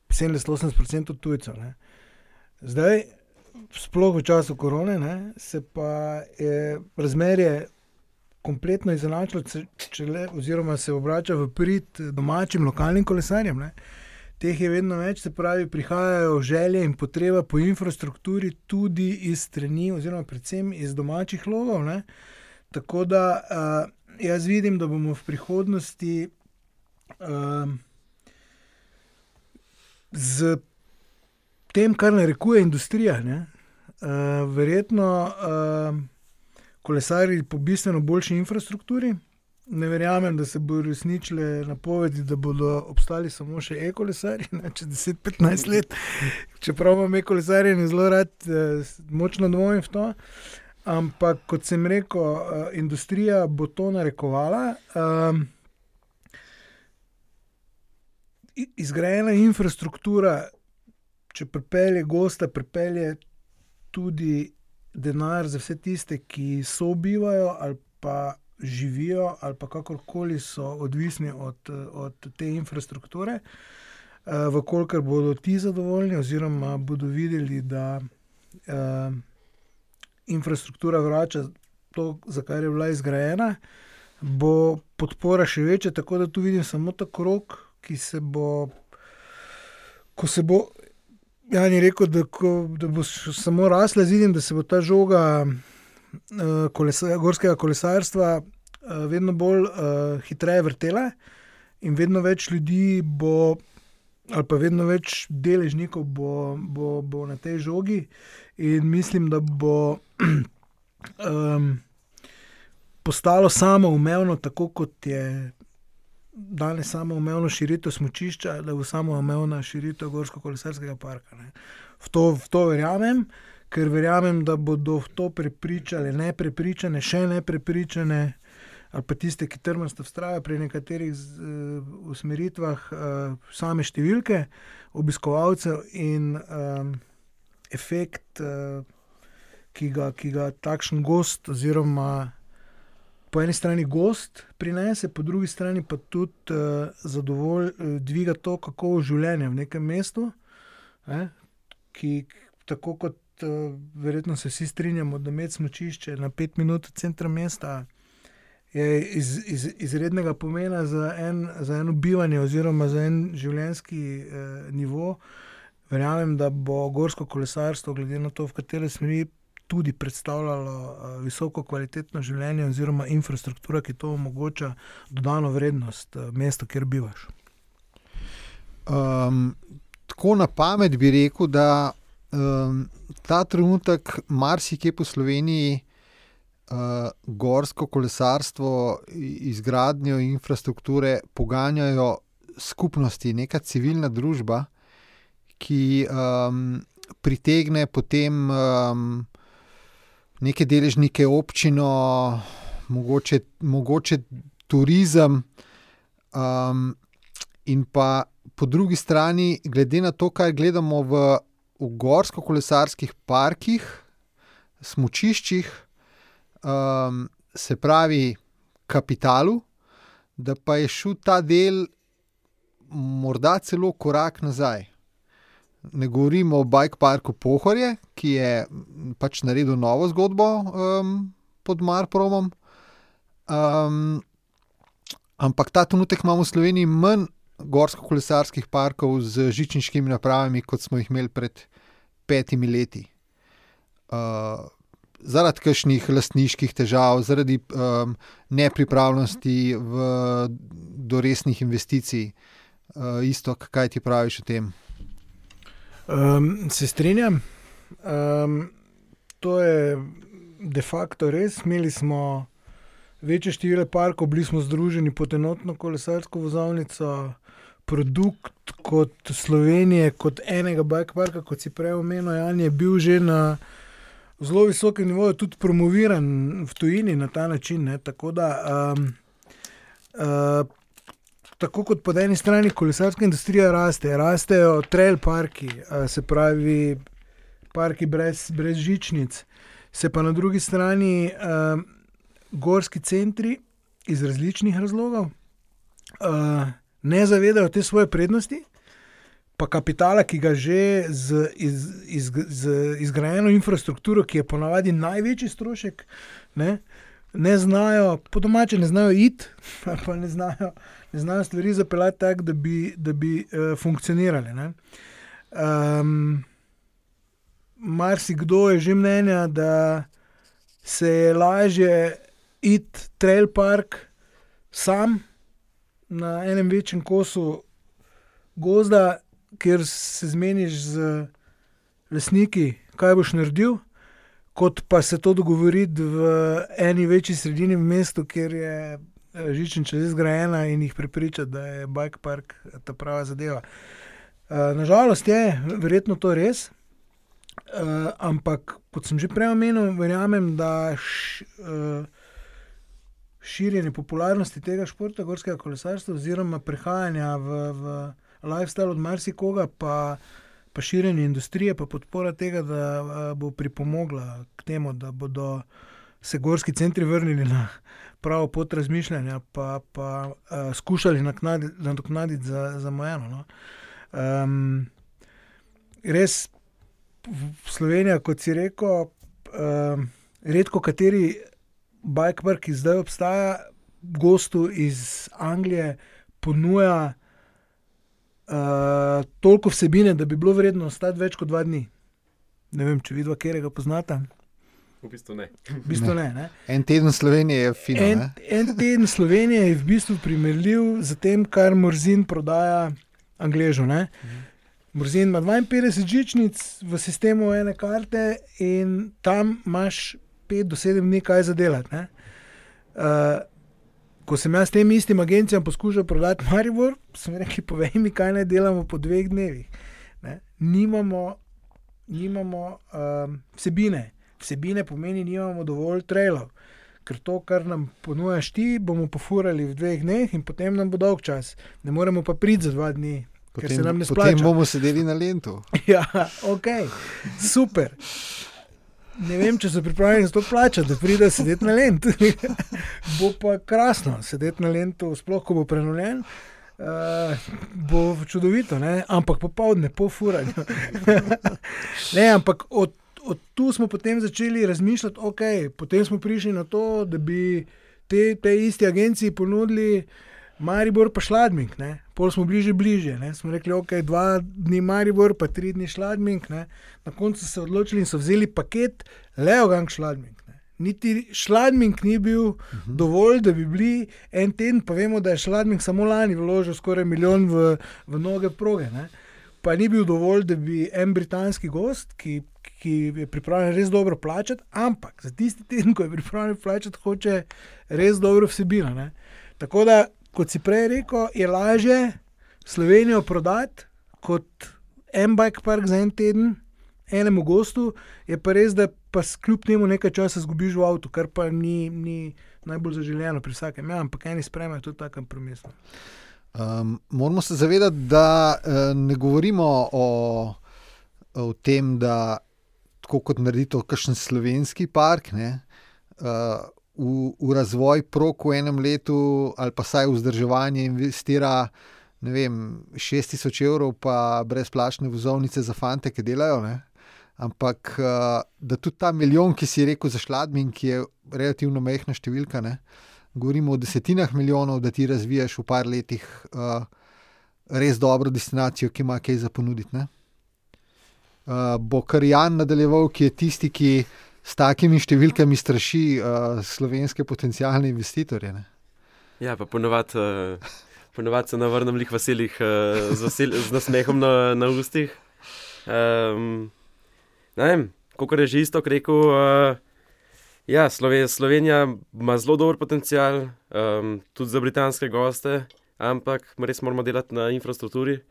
70-80% tujcev. Ne. Zdaj, sploh v času korone, ne, se pa je razmerje kompletno izenačilo, če le, oziroma se obrača v prid domačim, lokalnim kolesarjem. Ne. Teh je vedno več, se pravi, prihajajo želje in potreba po infrastrukturi, tudi iz strani, oziroma predvsem iz domačih logov. Ne. Tako da uh, jaz vidim, da bomo v prihodnosti uh, z tem, kar narekuje industrija, uh, verjetno. Uh, kolesari po bistveno boljši infrastrukturi. Ne verjamem, da se bodo resničile napovedi, da bodo obstali samo še e-kolesari, čez 10-15 let. Čeprav imam e-kolesarje in zelo rad, eh, močno dvomim v to. Ampak, kot sem rekel, uh, industrija bo to narekovala. Um, izgrajena infrastruktura, če pripelje gosta, pripelje tudi denar za vse tiste, ki so bivajo ali pa živijo ali pa kakorkoli so odvisni od, od te infrastrukture. Uh, Vkolikor bodo ti zadovoljni, oziroma bodo videli, da uh, infrastruktura vrača to, za kar je bila izgrajena, bo podpora še večja. Tako da tu vidim samo ta krok, ki se bo, ko se bo Jan je rekel, da, ko, da bo samo rasla, vidim, da se bo ta žoga uh, kolesa, gorskega kolesarstva uh, vedno bolj uh, hitreje vrtela, in vedno več ljudi bo, ali pa vedno več deležnikov bo, bo, bo na tej žogi. In mislim, da bo um, postalo samo umevno, tako kot je danes samo umevno širitev smočišča, da bo samo umevna širitev Gorsko-kolesarskega parka. V to, v to verjamem, ker verjamem, da bodo v to prepričali ne prepričane, še ne prepričane, ali pa tiste, ki trmasto vztrajajo pri nekaterih z, uh, usmeritvah, uh, same številke obiskovalcev in um, efekt, uh, ki, ga, ki ga takšen gost oziroma po eni strani gost prinese, po drugi strani pa tudi uh, zadovolj, uh, dviga to kakovost življenja v nekem mestu, eh, ki tako kot uh, verjetno se vsi strinjamo, da med smočišče na pet minut od centra mesta. Je iz, iz, izrednega pomena za, en, za eno bivanje, oziroma za en življenjski eh, nivo. Verjamem, da bo gorsko kolesarstvo, glede na to, v kateri smeri tudi predstavljalo uh, visoko kvalitetno življenje, oziroma infrastruktura, ki to omogoča, dodano vrednost uh, mesta, kjer bivaš. Um, tako na pamet bi rekel, da um, ta trenutek marsikje po Sloveniji uh, gorsko kolesarstvo, izgradnjo infrastrukture poganjajo skupnosti, neka civilna družba, ki um, pritegne potem um, neke deležnike, občino, mogoče, mogoče turizem. Um, in pa po drugi strani, glede na to, kaj gledamo v, v gorsko-kolesarskih parkih, smočiščih, um, se pravi, kapitalu, da pa je šel ta del morda celo korak nazaj. Ne govorimo o Bike Parku Pohorje, ki je pač naredil novo zgodbo um, pod Marpromom. Um, ampak ta trenutek imamo v Sloveniji manj gorsko-kolesarskih parkov z žičniškimi napravami, kot smo jih imeli pred petimi leti. Uh, zaradi kakšnih lastniških težav, zaradi um, nepripravljenosti v, do resnih investicij. Uh, isto, kaj ti praviš o tem? Um, se strinjam. Um, to je de facto res. Imeli smo večje število parkov, bili smo združeni pod enotno kolesarsko vozovnico. Produkt kot Slovenije, kot enega bike parka, kot si prej omenil, Jan, je bil že na zelo visokem nivoju, tudi promoviran v tujini na ta način. Ne? Tako da, um, uh, tako kot po eni strani kolesarska industrija raste, rastejo trail parki, se pravi, parki brez, brez žičnic, se pa na drugi strani uh, gorski centri iz različnih razlogov uh, ne zavedajo te svoje prednosti pa kapitala, ki ga že z, iz, iz, z izgrajeno infrastrukturo, ki je ponavadi največji strošek, ne, ne znajo, po domače ne znajo iti, pa ne znajo, znajo stvari zapeljati tako, da bi, da bi uh, funkcionirale. Um, Mar si kdo je že mnenja, da se je lažje iti trail park sam na enem večjem kosu gozda, kjer se zmeniš z lastniki, kaj boš naredil, kot pa se to dogovoriti v eni večji sredini v mestu, kjer je eh, žičnica zgrajena in jih prepričati, da je bike park ta prava zadeva. Eh, Nažalost je verjetno to res. Uh, ampak, kot sem že prej omenil, verjamem, da širjenje popularnosti tega športa, gorskega kolesarstva, oziroma prehajanja v, v lifestyle od marsikoga, pa, pa širjenje industrije, pa podpora tega, da bo pripomogla k temu, da bodo se gorski centri vrnili na pravo pot razmišljanja, pa, pa uh, skušali nadoknaditi za, za mojeno. No. Um, res, Slovenija, kot si rekel, um, redko kateri bike park, ki zdaj obstaja, gostu iz Anglije ponuja uh, toliko vsebine, da bi bilo vredno ostati več kot dva dni. Ne vem, če vidva, kje ga poznata. V bistvu ne. V bistvu ne, ne. En teden Slovenije je fino. En, en teden Slovenije je v bistvu primerljiv z tem, kar Morzin prodaja Angležu. Mhm. Morzin ima 52 žičnic v sistemu ene karte in tam imaš 5 do 7 dni kaj za delati. Uh, ko sem jaz tem istim agencijam poskušal prodati Maribor, sem rekel, povej mi, kaj naj delamo po dveh dnevih. Ne? Nimamo, nimamo um, vsebine. Vsebine pomeni, da nimamo dovolj trailov. Ker to, kar nam ponujaš ti, bomo pofurali v dveh dneh, in potem nam bo dolg čas. Ne moremo pa priti za dva dni, potem, ker se nam ne splača. Potem bomo sedeli na lentu. ja, ok, super ne vem, če so pripravljeni za to plačati, da pride sedeti na lendu. bo pa krasno sedeti na lendu, sploh ko bo prenovljen. Uh, bo čudovito, ne? ampak popoldne, po furanju. ne, ampak od, od tu smo potem začeli razmišljati, ok, potem smo prišli na to, da bi te, te iste agencije ponudili Maribor pa šladmink, ne? pol smo bliže, bliže. Ne? Smo rekli, ok, dva dni Maribor, pa tri dni šladmink. Ne? Na koncu so se odločili in so vzeli paket Leogang šladmink. Ne? Niti šladmink ni bil uh -huh. dovolj, da bi bili en teden, pa vemo, da je šladmink samo lani vložil skoraj milijon v, v noge proge. Ne? Pa ni bil dovolj, da bi en britanski gost, ki, ki je pripravljen res dobro plačati, ampak za tisti teden, ko je pripravljen plačati, hoče res dobro vsebino. Tako da kot si prej rekel, je lažje Slovenijo prodati kot en bike park za en teden, enemu gostu, je pa res, da pa kljub temu nekaj časa zgubiš v avtu, kar pa ni, ni najbolj zaželjeno pri vsakem. Ja, ampak eni sprejmejo tudi tako promislo. Um, moramo se zavedati, da uh, ne govorimo o, o tem, da tako kot narediti kakšen slovenski park. Ne, uh, v, v razvoj prok v enem letu, ali pa saj vzdrževanje, investira ne vem, 6000 evrov, pa brezplačne vozovnice za fante, ki delajo. Ne? Ampak eh, da tudi ta milijon, ki si rekel za šladmin, ki je relativno mehna številka, ne? govorimo o desetinah milijonov, da ti razvijaš v par letih uh, res dobro destinacijo, ki ima kaj za ponuditi. Uh, bo kar Jan nadaljeval, ki je tisti, ki s takimi številkami straši uh, slovenske potencijalne investitorje. Ne? Ja, pa ponovadi uh, ponovad se navrnem lih veselih uh, z, vesel, z nasmehom na, na ustih. Um, ne vem, kako je že isto rekel. Uh, ja, Slovenija, Slovenija ima zelo dober potencial, um, tudi za britanske goste, ampak res moramo delati na infrastrukturi.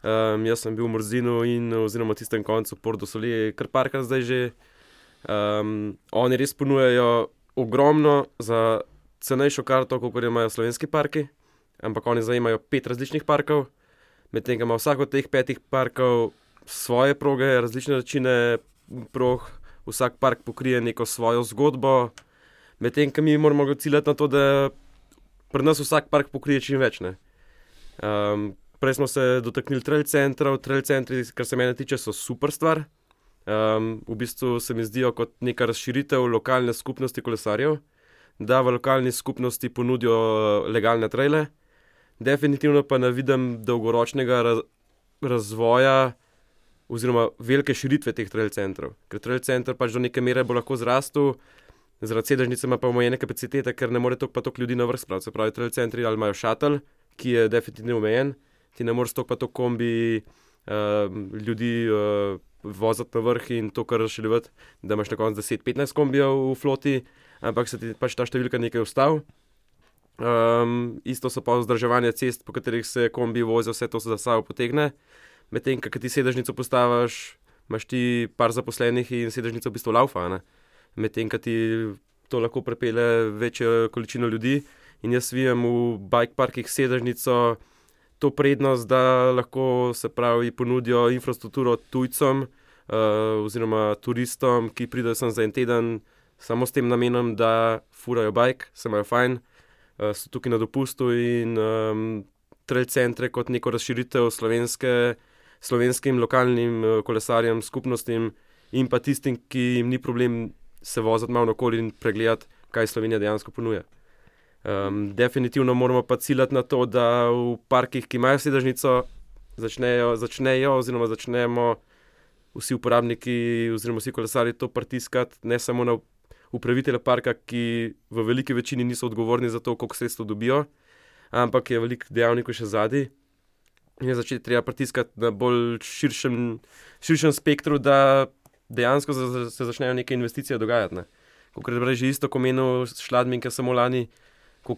Um, jaz sem bil v Morzinu in oziroma tistem koncu Porto Soli, kar parka zdaj že. Um, oni res ponujajo ogromno za cenejšo karto, kot imajo slovenski parki, ampak oni zdaj imajo pet različnih parkov, medtem ko ima vsak od teh petih parkov svoje proge, različne načine prog, vsak park pokrije neko svojo zgodbo, medtem ko mi moramo ciljati na to, da pri nas vsak park pokrije čim več. Um, prej smo se dotaknili trail centrov, trail centri, kar se mene tiče, so super stvar. Um, v bistvu se mi zdijo kot neka razširitev lokalne skupnosti kolesarjev, da v lokalni skupnosti ponudijo eh, legalne traile. Definitivno pa ne vidim dolgoročnega raz razvoja oziroma velike širitve teh trail centrov. Ker trail center pač do neke mere bo lahko zrastel, zaradi sedežnice ima pa omejene kapacitete, ker ne more toliko pa toliko ljudi na vrh spraviti. Se pravi, trail centri ali imajo šatel, ki je definitivno omejen, ti ne moreš toliko pa toliko kombi uh, ljudi. Uh, voziti na vrh in to, kar levati, da imaš na koncu 10-15 kombijev v floti, ampak se ti pač ta številka nekaj ustavi. Um, isto so pa vzdrževanje cest, po katerih se kombi vozijo, vse to se za sabo potegne. Medtem, ko ti sedežnico postaviš, imaš ti par zaposlenih in sedežnico v bistvu laufa. Medtem, ko ti to lahko prepele večjo količino ljudi. In jaz vidim v bike parkih sedežnico to prednost, da lahko se pravi ponudijo infrastrukturo tujcem uh, oziroma turistom, ki pridejo sem za en teden, samo s tem namenom, da furajo bike, se imajo fajn, uh, so tukaj na dopustu in um, trail centre kot neko razširitev slovenske, slovenskim lokalnim uh, kolesarjem, skupnostim in pa tistim, ki jim ni problem se voziti malo okoli in pregledati, kaj Slovenija dejansko ponuja. Um, definitivno moramo pa ciljati na to, da v parkih, ki imajo sedežnico, začnejo, začnejo oziroma začnemo vsi uporabniki, oziroma vsi kolesari to pritiskati, ne samo na upravitelje parka, ki v veliki večini niso odgovorni za to, koliko sredstev dobijo, ampak je veliko dejavnikov še zadnji. In je začeti treba pritiskati na bolj širšem, širšem spektru, da dejansko se začnejo neke investicije dogajati. Ne. Kot je že isto, ko menil šladminke samo lani ko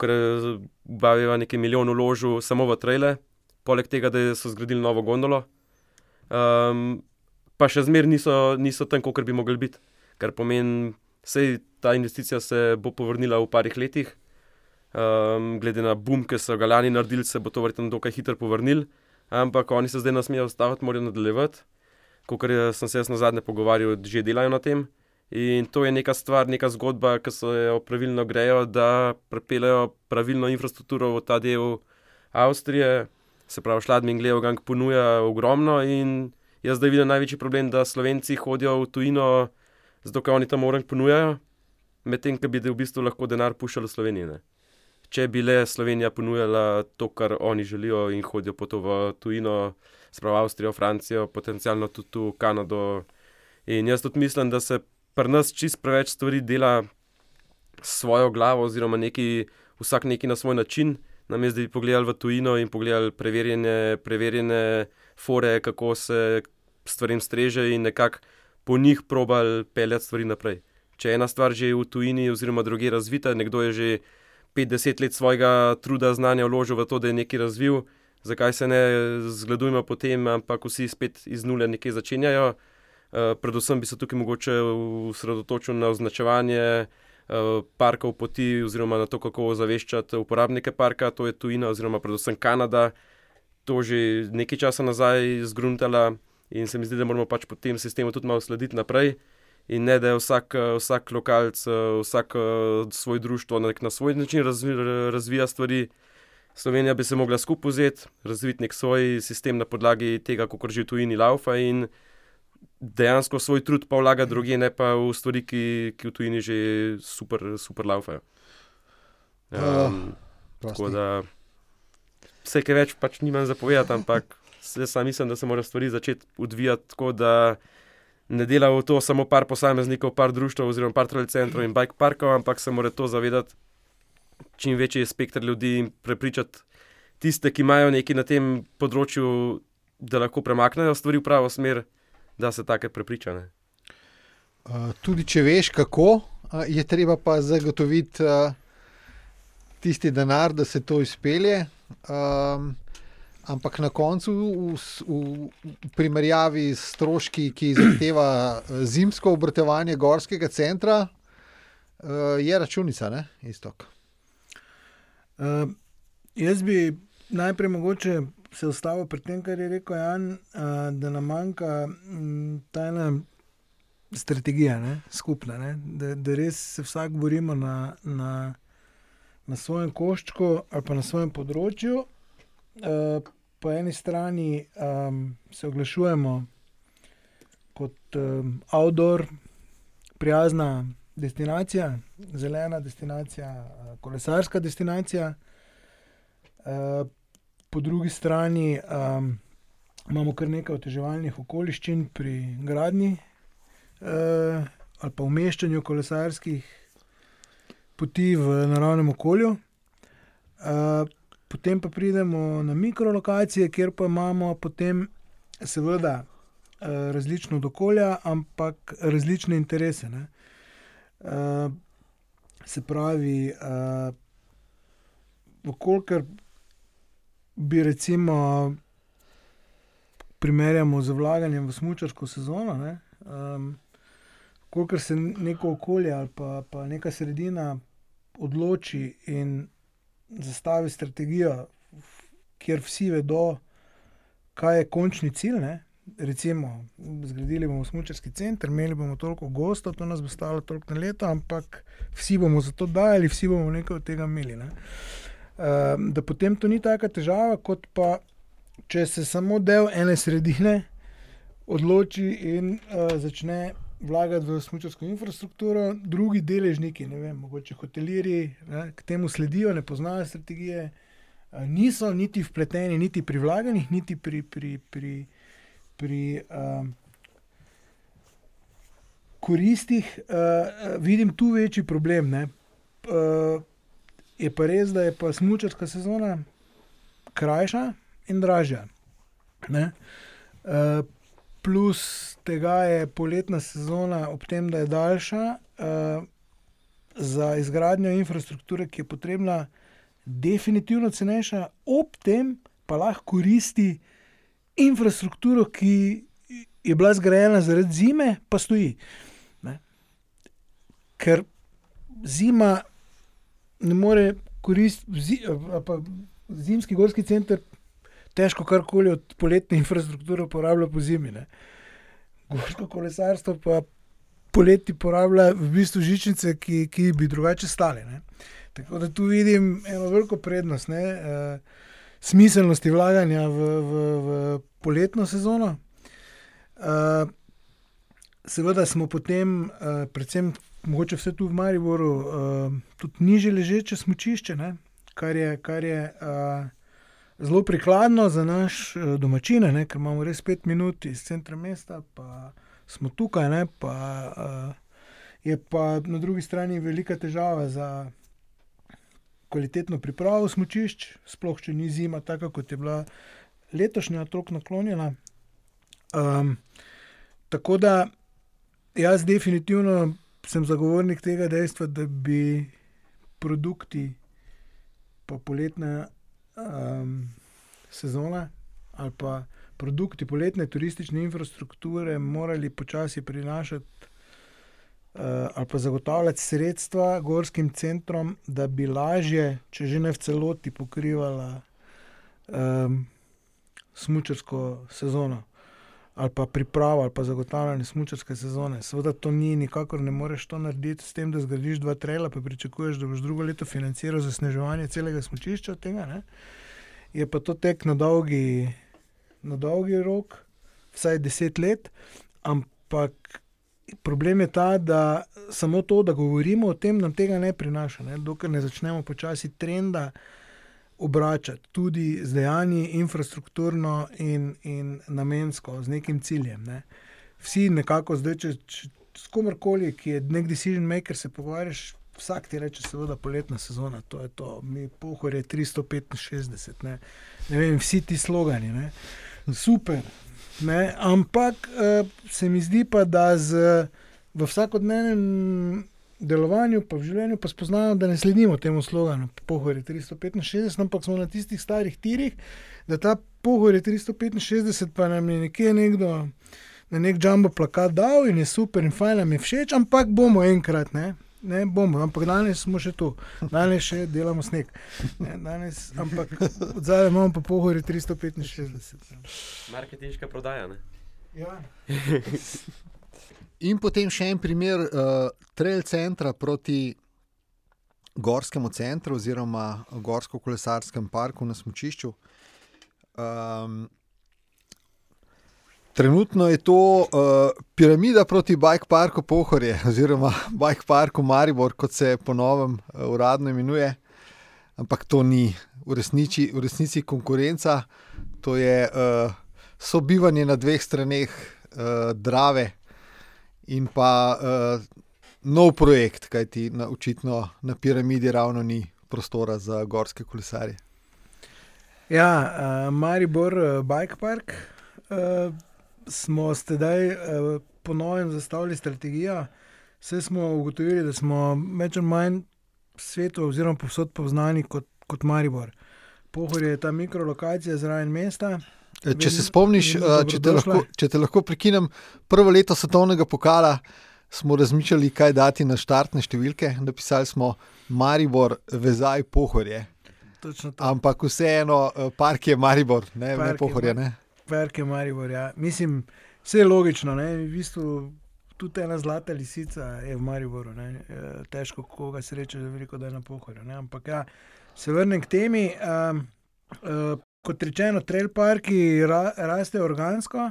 bavijo nekaj milijonov ložu samo v trele, poleg tega, da so zgradili novo gondolo. Um, pa še zmeraj niso, niso tam, kot bi mogli biti. Kar pomeni, da ta investicija se bo povrnila v parih letih. Um, glede na boom, ki so ga lani naredili, se bo to verjetno dokaj hitro povrnil. Ampak oni se zdaj nasmejijo, ostaviti, morajo nadaljevati. Kot sem se jaz na zadnje pogovarjal, že delajo na tem. In to je neka stvar, neka zgodba, ki se jo pravilno grejo, da prepeljejo pravilno infrastrukturo v ta del Avstrije. Se pravi, Šladmin Gleogang ponuja ogromno in jaz zdaj vidim največji problem, da Slovenci hodijo v tujino, zato ker oni tam orang ponujajo, medtem ko bi v bistvu lahko denar puščali v Sloveniji. Ne. če bi le Slovenija ponujala to, kar oni želijo in hodijo po to v tujino, spravo Avstrijo, Francijo, potencialno tudi v Kanado. In jaz tudi mislim, da se pri nas čist preveč stvari dela s svojo glavo, oziroma neki, vsak neki na svoj način. Namesto da bi pogledali v tujino in pogledali preverjene, preverjene fore, kako se stvarem streže in nekako po njih probali peljati stvari naprej. Če je ena stvar že v tujini, oziroma druge razvita, nekdo je že 50 let svojega truda, znanja vložil v to, da je nekaj razvil, zakaj se ne zgledujemo potem, ampak vsi spet iz nule nekaj začenjajo. Uh, predvsem bi se tukaj mogoče usredotočil na označevanje uh, parkov poti, oziroma na to, kako ozaveščati uporabnike parka, to je tujina, oziroma predvsem Kanada, to že nekaj časa nazaj zgruntala in se mi zdi, da moramo pač po tem sistemu tudi malo slediti naprej. In ne, da je vsak, vsak lokalc, vsak svoj društvo na, na svoj način razvi, razvija stvari. Slovenija bi se mogla skupaj vzeti, razviti nek svoj sistem na podlagi tega, kako že v tujini laufa in dejansko svoj trud pa vlaga druge, ne pa v stvari, ki, ki v tujini že super, super laufajo. Um, uh, tako da vse, kaj več pač nimam zapovedati, ampak sam mislim, da se mora stvari začeti odvijati tako, da ne dela v to samo par posameznikov, par društv oziroma par trail centrov in bike parkov, ampak se mora to zavedati čim večji spektr ljudi in prepričati tiste, ki imajo nekaj na tem področju, da lahko premaknejo stvari v pravo smer, da se take prepričane. Uh, tudi če veš, kako uh, je treba pa zagotoviti uh, tisti denar, da se to izpelje. Um, ampak na koncu, v, v, v primerjavi s stroški, ki zahteva zimsko obrtevanje gorskega centra, uh, je računica, ne, istok. Uh, jaz bi najprej mogoče se ustavil pri tem, kar je rekel Jan, da nam manjka ta ena strategija, ne, skupna, ne, da, da res se vsak borimo na, na, na svojem koščku ali pa na svojem področju. Uh, po eni strani um, se oglašujemo kot um, outdoor, prijazna destinacija, zelena destinacija, kolesarska destinacija. Uh, po drugi strani um, imamo kar nekaj oteževalnih okoliščin pri gradni uh, ali pa umeščanju kolesarskih poti v naravnem okolju. Uh, potem pa pridemo na mikrolokacije, kjer pa imamo potem, seveda, različno okolje, ampak različne interese. Ne? Uh, se pravi, uh, kolikor bi recimo primerjamo z vlaganjem v smočarsko sezono, um, kolikor se neko okolje ali pa, pa neka sredina odloči in zastavi strategijo, kjer vsi vedo, kaj je končni cilj. Ne, recimo, zgradili bomo smočarski center, imeli bomo toliko gostov, to nas bo stalo toliko na leto, ampak vsi bomo za to dajali, vsi bomo nekaj od tega imeli. Ne. Uh, da potem to ni tako težava, kot pa če se samo del ene sredine odloči in uh, začne vlagati v smočarsko infrastrukturo, drugi deležniki, ne vem, mogoče hotelirji, ne, k temu sledijo, ne poznajo strategije, uh, niso niti vpleteni, niti pri vlaganjih, niti pri. pri, pri pri uh, koristih, uh, vidim tu večji problem. Uh, je pa res, da je pa smočarska sezona krajša in dražja. Uh, plus tega je poletna sezona, ob tem, da je daljša, uh, za izgradnjo infrastrukture, ki je potrebna, definitivno cenejša, ob tem pa lahko koristi infrastrukturo, ki je bila zgrajena zaradi zime, pa stoji. Ne? Ker zima ne more koristiti, zi, zimski gorski center težko karkoli od poletne infrastrukture uporablja po zimi. Ne? Gorsko kolesarstvo pa poleti uporablja v bistvu žičnice, ki, ki bi drugače stale. Ne? Tako da tu vidim eno veliko prednost. Ne? Uh, smiselnosti vlaganja v, v, v poletno sezono. Uh, seveda smo potem, uh, predvsem, mogoče vse tu v Mariboru, uh, tudi niže ležeče smočišče, ne? kar je, kar je uh, zelo prikladno za naš uh, domačine, ne, ker imamo res pet minut iz centra mesta, pa smo tukaj. Ne, pa, uh, je pa na drugi strani velika težava za kvalitetno pripravo smočišč, sploh če ni zima, tako kot je bila letošnja otrok naklonjena. Um, tako da jaz definitivno sem zagovornik tega dejstva, da bi produkti pa poletne um, sezone ali pa produkti poletne turistične infrastrukture morali počasi prinašati uh, ali pa zagotavljati sredstva gorskim centrom, da bi lažje, če že ne v celoti, pokrivala um, smočarsko sezono ali pa pripravo ali pa zagotavljanje smočarske sezone. Seveda to ni, nikakor ne moreš to narediti s tem, da zgradiš dva trela, pa pričakuješ, da boš drugo leto financiral zasneževanje celega smočišča tega. Je pa to tek na dolgi, na dolgi rok, vsaj deset let, ampak problem je ta, da samo to, da govorimo o tem, nam tega ne prinaša, ne? dokler ne začnemo počasi trenda obračati tudi z dejanji, infrastrukturno in, in namensko, z nekim ciljem. Ne. Vsi nekako zdaj, če, če s komorkoli, ki je nek decision maker, se pogovarjaš. Vsak ti reče, seveda, poletna sezona, to je to, mi pohor je 365, ne. ne vem, vsi ti slogani, ne. super. Ne. Ampak uh, se mi zdi pa, da z, v vsakodnevnem delovanju, pa v življenju, pa spoznamo, da ne sledimo temu sloganu, pohor je 365, ampak smo na tistih starih tirih, da ta pohor je 365, pa nam je nekje nekdo na nek jumbo plakat dal in je super in fajn, nam je všeč, ampak bomo enkrat, ne. Ne bomo, ampak danes smo še tu, danes še delamo sneg. Ne, danes, ampak zdaj imamo pa pohori 365. Marketinška prodaja. Ne? Ja. In potem še en primer uh, trail centra proti gorskemu centru, oziroma gorsko-kolesarskem parku na Smočišču. Um, trenutno je to uh, piramida proti Bike Parku Pohorje, oziroma Bike Parku Maribor, kot se po novem uh, uradno imenuje. Ampak to ni v resnici, v resnici konkurenca, to je uh, sobivanje na dveh straneh uh, Drave in pa uh, nov projekt, kajti na, očitno na piramidi ravno ni prostora za gorske kolesarje. Ja, uh, Maribor, uh, Bike Park, uh, smo sedaj uh, ponovno zastavili strategijo. Vse smo ugotovili, da smo več ali manj svetu, oziroma povsod poznani kot, kot Maribor. Pohor je ta mikrolokacija zraven mesta. E, če se spomniš, če te, lahko, če te lahko prekinem, prvo leto svetovnega pokala smo razmišljali, kaj dati na štartne številke. Napisali smo Maribor, vezaj pohorje. Ampak vseeno, park je Maribor, ne, ne pohorje. Ne? Park je Maribor. Ja. Mislim, vse je logično. Ne? V bistvu, tudi ena zlata lisica je v Mariboru. Ne? Težko koga sreča, da veliko, da je na pohorju. Ne? Ampak ja, se vrnem k temi. Um, uh, kot rečeno, trail parki ra, rastejo organsko,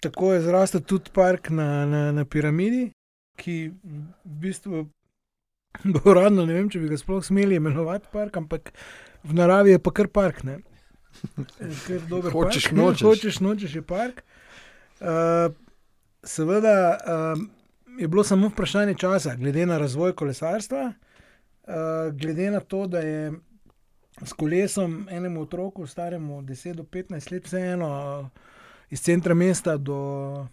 tako je zrastel tudi park na, na, na piramidi, ki v bistvu bo uradno, ne vem, če bi ga sploh smeli imenovati park, ampak v naravi je pa kar park. Ne? Ker dober Hočeš, park, nočeš. Hočeš, nočeš je park. Uh, seveda um, je bilo samo vprašanje časa, glede na razvoj kolesarstva, uh, glede na to, da je s kolesom enemu otroku, staremu 10 do 15 let, vseeno iz centra mesta do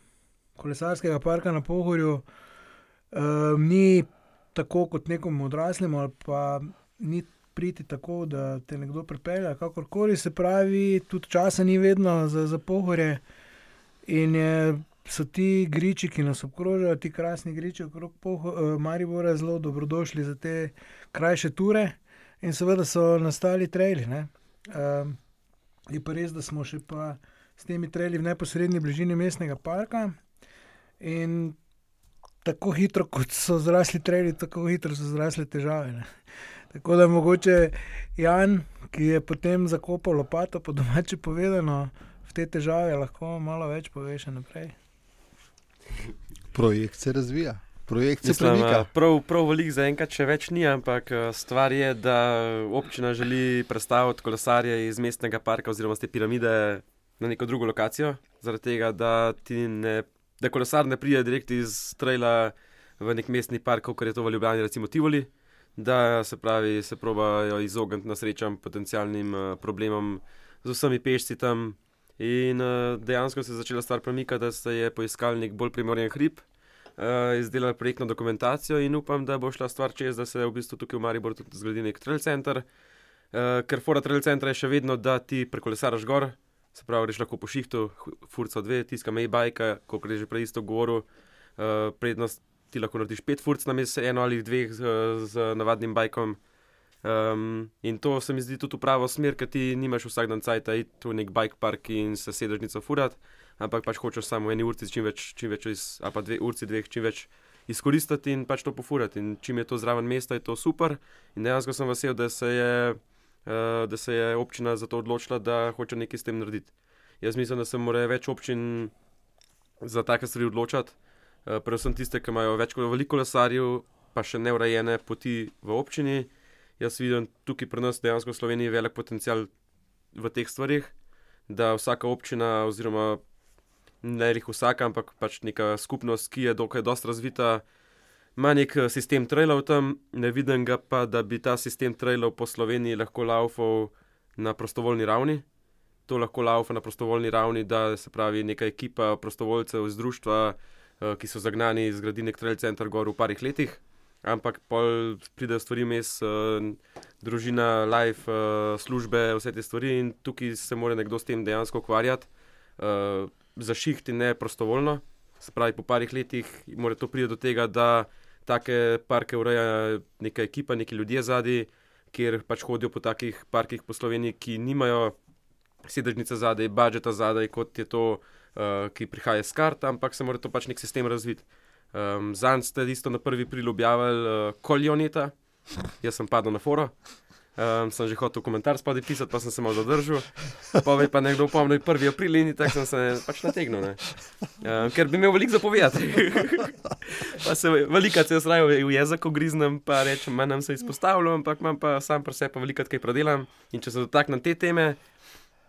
kolesarskega parka na Pohorju, uh, ni tako kot nekomu odraslemu, ali pa ni priti tako, da te nekdo pripelje, kakorkoli se pravi, tudi časa ni vedno za, za Pohorje. In je, so ti griči, ki nas obkrožajo, ti krasni griči okrog uh, Maribora, zelo dobrodošli za te krajše ture. In seveda so nastali traili. Um, je pa res, da smo še pa s temi traili v neposrednji bližini mestnega parka. In tako hitro, kot so zrasli traili, tako hitro so zrasle težave. Ne? Tako da mogoče Jan, ki je potem zakopal lopato, po domače povedano, v te težave lahko malo več pove še naprej. Projekt se razvija. Projekt se Mislim, premika. a, prav, prav veliko zaenkrat še več ni, ampak a, stvar je, da občina želi prestaviti kolesarje iz mestnega parka oziroma te piramide na neko drugo lokacijo, zaradi tega, da, ne, da kolesar ne pride direkt iz traila v nek mestni park, kot je to v Ljubljani, recimo Tivoli, da se pravi, se probajo izogniti nasrečam, potencialnim a, problemom z vsemi pešci tam. In a, dejansko se je začela stvar premikati, da se je poiskal nek bolj primorjen hrib uh, izdelali projektno dokumentacijo in upam, da bo šla stvar čez, da se v bistvu tukaj v Mariboru tudi zgradi nek trail center. Uh, ker fora trail centra je še vedno, da ti prekolesaraš gor, se pravi, greš lahko po šihtu, furca dve, tiska mej bajka, kot je že prej isto govoril. Uh, prednost ti lahko narediš pet furc na mesec, eno ali dveh z, z navadnim bajkom. Um, in to se mi zdi tudi v pravo smer, ker ti nimaš vsak dan cajt, da iti v nek bike park in se sedežnico furat, ampak pač hočeš samo eni urci čim več, čim več iz, ali pa dve urci, dveh čim več izkoristiti in pač to pofurati. In čim je to zraven mesta, je to super. In dejansko sem vesel, da se je, uh, da se je občina za to odločila, da hoče nekaj s tem narediti. Jaz mislim, da se mora več občin za take stvari odločati, uh, predvsem tiste, ki imajo več kot veliko lesarjev, pa še neurejene poti v občini. Jaz vidim tukaj pri nas dejansko v Sloveniji velik potencial v teh stvarih, da vsaka občina, oziroma ne rih vsaka, ampak pač neka skupnost, ki je dokaj dosta razvita, ima nek eh, sistem trailov tam, ne vidim ga pa, da bi ta sistem trailov po Sloveniji lahko laufal na prostovoljni ravni. To lahko laufa na prostovoljni ravni, da se pravi neka ekipa prostovoljcev iz društva, eh, ki so zagnani, zgradi nek trail center gor v parih letih. Ampak pol pridejo stvari mes, uh, družina, life, službe, vse te stvari in tukaj se mora nekdo s tem dejansko ukvarjati. Za šihti ne prostovoljno, se pravi, po parih letih mora to priti do tega, da take parke ureja neka ekipa, neki ljudje zadaj, kjer pač hodijo po takih parkih po Sloveniji, ki nimajo sedežnice zadaj, budžeta zadaj, kot je to, uh, ki prihaja iz kart, ampak se mora to pač nek sistem razviti. Um, Zanj ste isto na prvi pril objavili uh, koljoneta, jaz sem padel na foro. Um, sem že hotel komentar spodaj pisati, pa sem se malo zadržal. Pove pa nekdo pomeni prvi april in tako sem se pač nategnil. ne. Um, ker bi imel veliko zapovedati. pa se veliko se jaz raje v jezik griznem, pa rečem, manj nam se izpostavljam, ampak imam pa sam pri sebi veliko kaj predelam. In če se dotaknem te teme,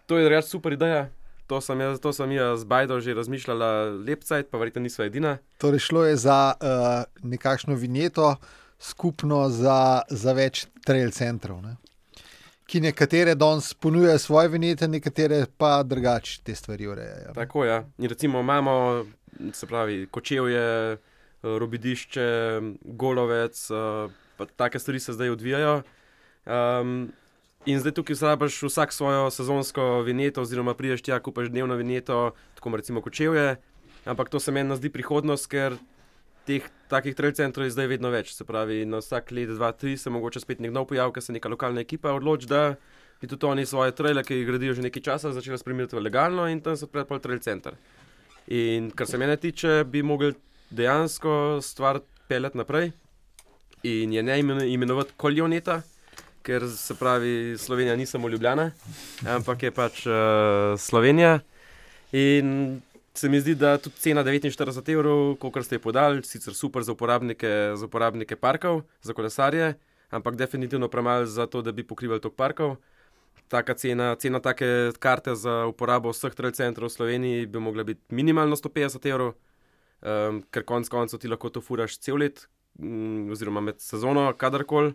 to je res super ideja. To sem jaz, to sem jaz z Bajdo že razmišljala lep cajt, pa verjetno niso edina. Torej, šlo je za uh, nekakšno vinjeto, skupno za, za več trail centrov. Ne? Ki nekatere danes ponujajo svoje vinjete, nekatere pa drugače te stvari urejajo. Tako je. Ja. In recimo imamo, se pravi, kočevje, eh, robidišče, golovec, eh, pa take stvari se zdaj odvijajo. Um, in zdaj tukaj zrabaš vsak svojo sezonsko vinjeto, oziroma prideš tja, kupaš dnevno vinjeto, tako kot recimo kočevje. Ampak to se meni zdi prihodnost, ker teh takih trail centrov je zdaj vedno več. Se pravi, na vsak let, dva, tri se mogoče spet nek nov pojav, ker se neka lokalna ekipa odloči, da bi tudi oni svoje traile, ki jih gradijo že nekaj časa, začela spremljati v legalno in tam se odpre pol trail center. In kar se mene tiče, bi mogli dejansko stvar peljati naprej in je ne imen- imenovati koljoneta, ker se pravi, Slovenija ni samo Ljubljana, ampak je pač uh, Slovenija. In se mi zdi, da tudi cena 49 evrov, kot ste jo podali, sicer super za uporabnike, za uporabnike parkov, za kolesarje, ampak definitivno premalo za to, da bi pokrivali tok parkov. Taka cena, cena take karte za uporabo vseh trail centrov v Sloveniji bi mogla biti minimalno 150 evrov, um, ker konec koncev ti lahko to furaš cel let, um, oziroma med sezono, kadarkoli.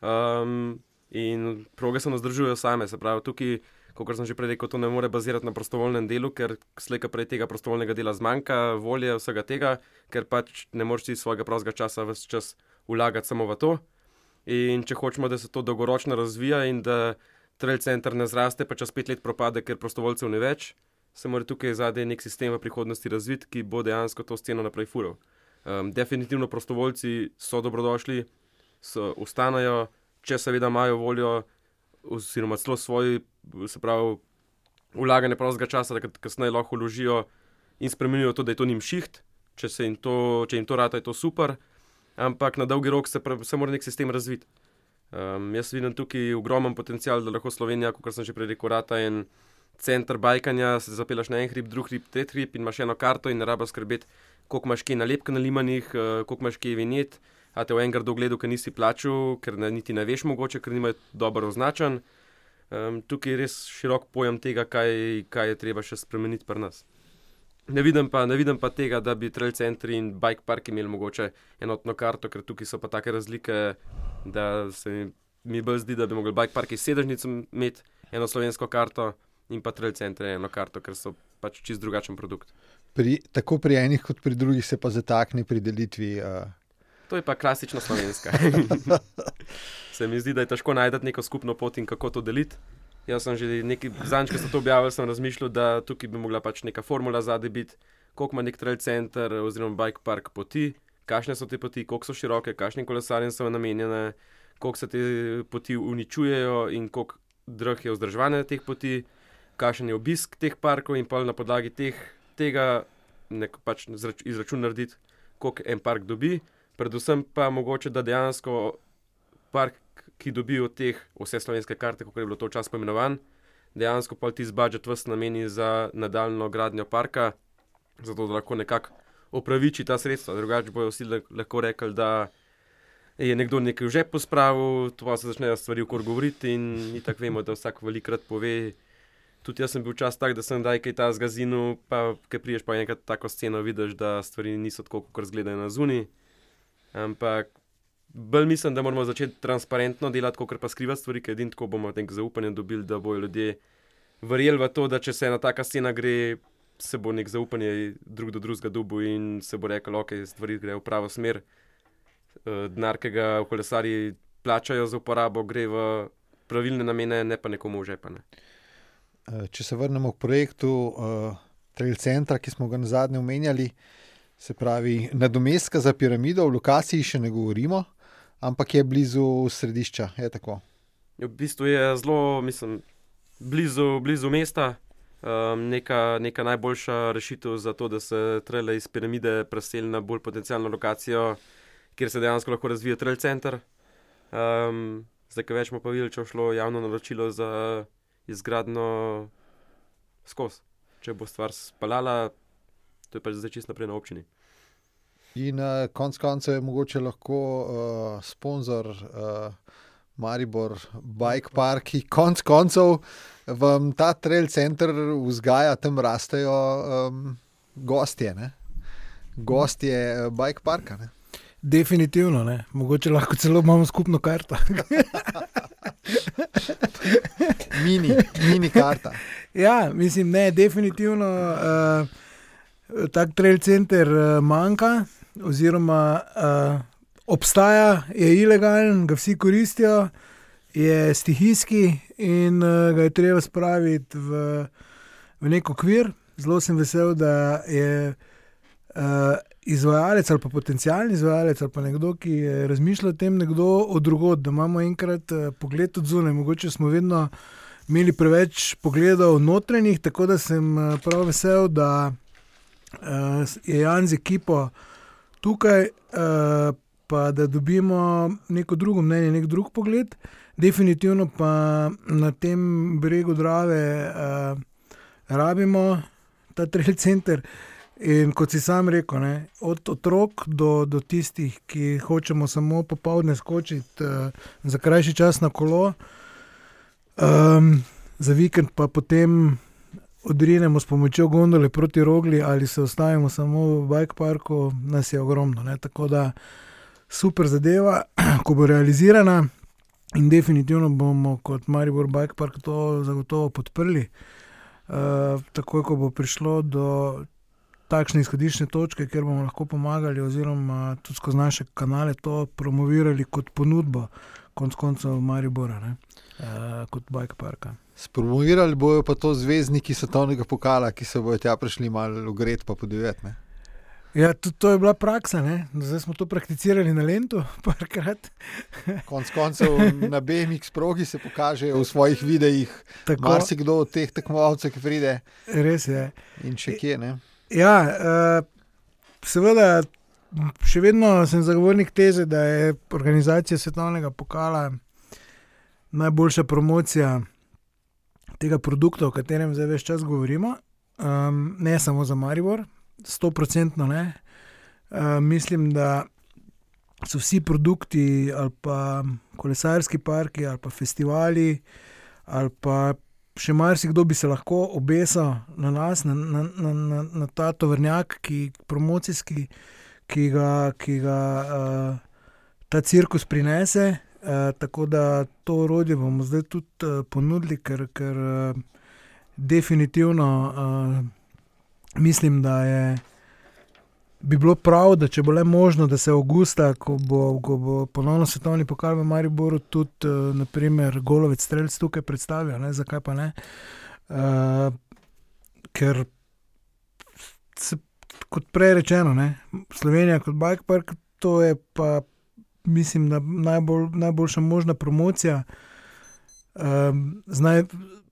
Um, in proge se nazdržujejo same, se pravi, tukaj, kot sem že prej rekel, to ne more bazirati na prostovoljnem delu, ker slejka prej tega prostovoljnega dela zmanjka, volje vsega tega, ker pač ne moreš ti svojega prostega časa vse čas vlagati samo v to. In če hočemo, da se to dolgoročno razvija in da trail center ne zraste, pa čez pet let propade, ker prostovoljcev ne več, se mora tukaj zadaj nek sistem v prihodnosti razviti, ki bo dejansko to sceno naprej furil. Um, definitivno prostovoljci so dobrodošli, so, ustanajo, če seveda imajo voljo, oziroma celo svoj, se pravi, vlaganje prostega časa, da kad- kasneje lahko vložijo in spremenijo to, da je to njim šiht, če, jim to, če jim to rata, je to super, ampak na dolgi rok se, pra- se mora nek sistem razviti. Um, jaz vidim tukaj ogromen potencial, da lahko Slovenija, kot sem že prej rekel, rata en center bajkanja, se zapelaš na en hrib, drug hrib, tretji hrib in imaš eno karto in ne rabiš skrbeti, koliko imaš kje nalepk na limanih, uh, koliko imaš kje vinjet. A te v enem gradu gledal, ker nisi plačal, ker ne, niti ne veš, mogoče, ker nimajo dobro označen. Um, tukaj je res širok pojem tega, kaj, kaj je treba še spremeniti pri nas. Ne vidim, pa, ne vidim pa tega, da bi trail centri in bike parki imeli mogoče enotno karto, ker tukaj so pa take razlike, da se mi, mi bolj zdi, da bi mogli bike parki sedežnico imeti eno slovensko karto in pa trail centri eno karto, ker so pač čist drugačen produkt. Pri, tako pri enih, kot pri drugih, se pa zatakne pri delitvi. Uh... To je pa klasična slovenska. se mi zdi, da je težko najti neko skupno pot in kako to deliti. Jaz sem že nekaj zanj, ko sem to objavil, sem razmišljal, da tukaj bi mogla pač neka formula zadaj biti, koliko ima nek trail center oziroma bike park poti, kakšne so te poti, koliko so široke, kakšne kolesarje so namenjene, koliko se te poti uničujejo in koliko drh je vzdrževanje teh poti, kakšen je obisk teh parkov in pa na podlagi teh, tega nek pač izračun narediti, koliko en park dobi predvsem pa mogoče, da dejansko park, ki dobi od teh vse slovenske karte, kot je bilo to včasih pomenovan, dejansko pa ti z budžet vse nameni za nadaljno gradnjo parka, zato da lahko nekako opraviči ta sredstva. Drugače bojo vsi lahko rekli, da je nekdo nekaj že pospravil, to pa se začnejo stvari ukor govoriti in tako vemo, da vsak velikrat pove. Tudi jaz sem bil čas tak, da sem daj kaj ta zgazinu, pa ki priješ pa enkrat tako sceno, vidiš, da stvari niso tako, kot izgledajo na zuni. Ampak bolj mislim, da moramo začeti transparentno delati, kot pa skrivati stvari, ker edino tako bomo nek zaupanje dobili, da bojo ljudje verjeli v to, da če se ena taka scena gre, se bo nek zaupanje drug do drugega dubu in se bo rekel, ok, stvari gre v pravo smer. Eh, denar, ki ga kolesari plačajo za uporabo, gre v pravilne namene, ne pa nekomu že pa ne. Eh, če se vrnemo k projektu uh, Trail Centra, ki smo ga na zadnje omenjali, uh, Se pravi, nadomestka za piramido, v lokaciji še ne govorimo, ampak je blizu središča. Je ja, v bistvu je zelo, mislim, blizu, blizu mesta. Um, neka, neka najboljša rešitev za to, da se trele iz piramide preseli na bolj potencijalno lokacijo, kjer se dejansko lahko razvija trail center. Um, zdaj, ki večmo pa videli, če bo šlo javno naročilo za izgradno skos. Če bo stvar spalala, to je pač zdaj čisto naprej na občini. In uh, konec koncev je mogoče lahko uh, sponzor uh, Maribor, Bike Park, ki konec koncev vam ta trail center vzgaja, tam rastejo um, gostje, ne? gostje uh, Bike Parka. Ne? Definitivno, ne. mogoče lahko celo imamo skupno karto. mini, mini karta. Ja, mislim, ne, definitivno. Uh, tak trail center uh, manjka, oziroma uh, obstaja, je ilegalen, ga vsi koristijo, je stihijski in uh, ga je treba spraviti v, v nek okvir. Zelo sem vesel, da je uh, izvajalec ali pa potencijalni izvajalec ali pa nekdo, ki je razmišljal o tem, nekdo od drugod, da imamo enkrat uh, pogled od zunaj. Mogoče smo vedno imeli preveč pogledov notranjih, tako da sem uh, prav vesel, da je Jan z ekipo tukaj, uh, pa da dobimo neko drugo mnenje, nek drug pogled. Definitivno pa na tem bregu Drave uh, rabimo ta trail center. In kot si sam rekel, ne, od otrok do, do tistih, ki hočemo samo popoldne skočiti uh, za krajši čas na kolo, um, za vikend pa potem odrinemo s pomočjo gondole proti rogli ali se ostavimo samo v bike parku, nas je ogromno. Ne? Tako da super zadeva, ko bo realizirana in definitivno bomo kot Maribor Bike Park to zagotovo podprli. Uh, takoj, ko bo prišlo do takšne izhodišče točke, kjer bomo lahko pomagali, oziroma tudi skozi naše kanale to promovirali kot ponudbo, konc koncev Maribora, uh, kot Bike Parka. Spromovirali bojo pa to zvezdniki svetovnega pokala, ki se bodo tja prišli malo ugret, pa podiveti. Ja, to, to je bila praksa, ne? zdaj smo to prakticirali na Lendu, parkrat. Konec koncev na BMX progi se pokažejo v svojih videih, kdo si kdo od teh tekmovalcev, ki pride. Res je. In še kje. Ne? Ja, uh, seveda, še vedno sem zagovornik teze, da je organizacija svetovnega pokala najboljša promocija tega produkta, o katerem zdaj več čas govorimo, um, ne samo za Maribor, sto procentno ne. Uh, mislim, da so vsi produkti, ali pa kolesarski parki, ali pa festivali, ali pa še marsikdo bi se lahko obesil na nas, na, na, na, na, na ta tovrnjak, ki, promocijski, ki ga, ki ga uh, ta cirkus prinese. Uh, tako da to orodje bomo zdaj tudi uh, ponudili, ker, ker uh, definitivno uh, mislim, da je bi bilo prav, da če bo le možno, da se avgusta, ko bo, ko bo ponovno svetovni pokal v Mariboru, tudi uh, naprimer golovec streljc tukaj predstavlja, ne? zakaj pa ne. Uh, ker se, kot prej rečeno, ne? Slovenija kot bike park, to je pa mislim, da najbolj, najboljša možna promocija. Um, znaj,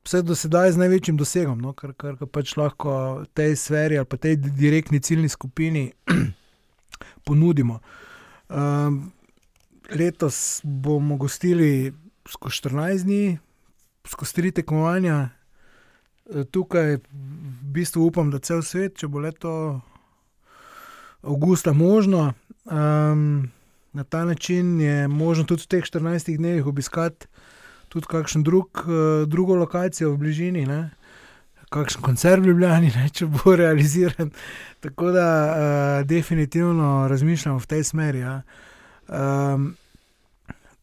vse do sedaj z največjim dosegom, no, kar, kar pač lahko tej sferi ali pa tej direktni ciljni skupini ponudimo. Um, letos bomo gostili skozi 14 dni, skozi tri tekmovanja. E, tukaj v bistvu upam, da cel svet, če bo leto avgusta možno, um, na ta način je možno tudi v teh 14 dneh obiskati tudi kakšen drug, uh, drugo lokacijo v bližini, ne? kakšen koncert v Ljubljani, ne? če bo realiziran. Tako da uh, definitivno razmišljamo v tej smeri. Ja. Um,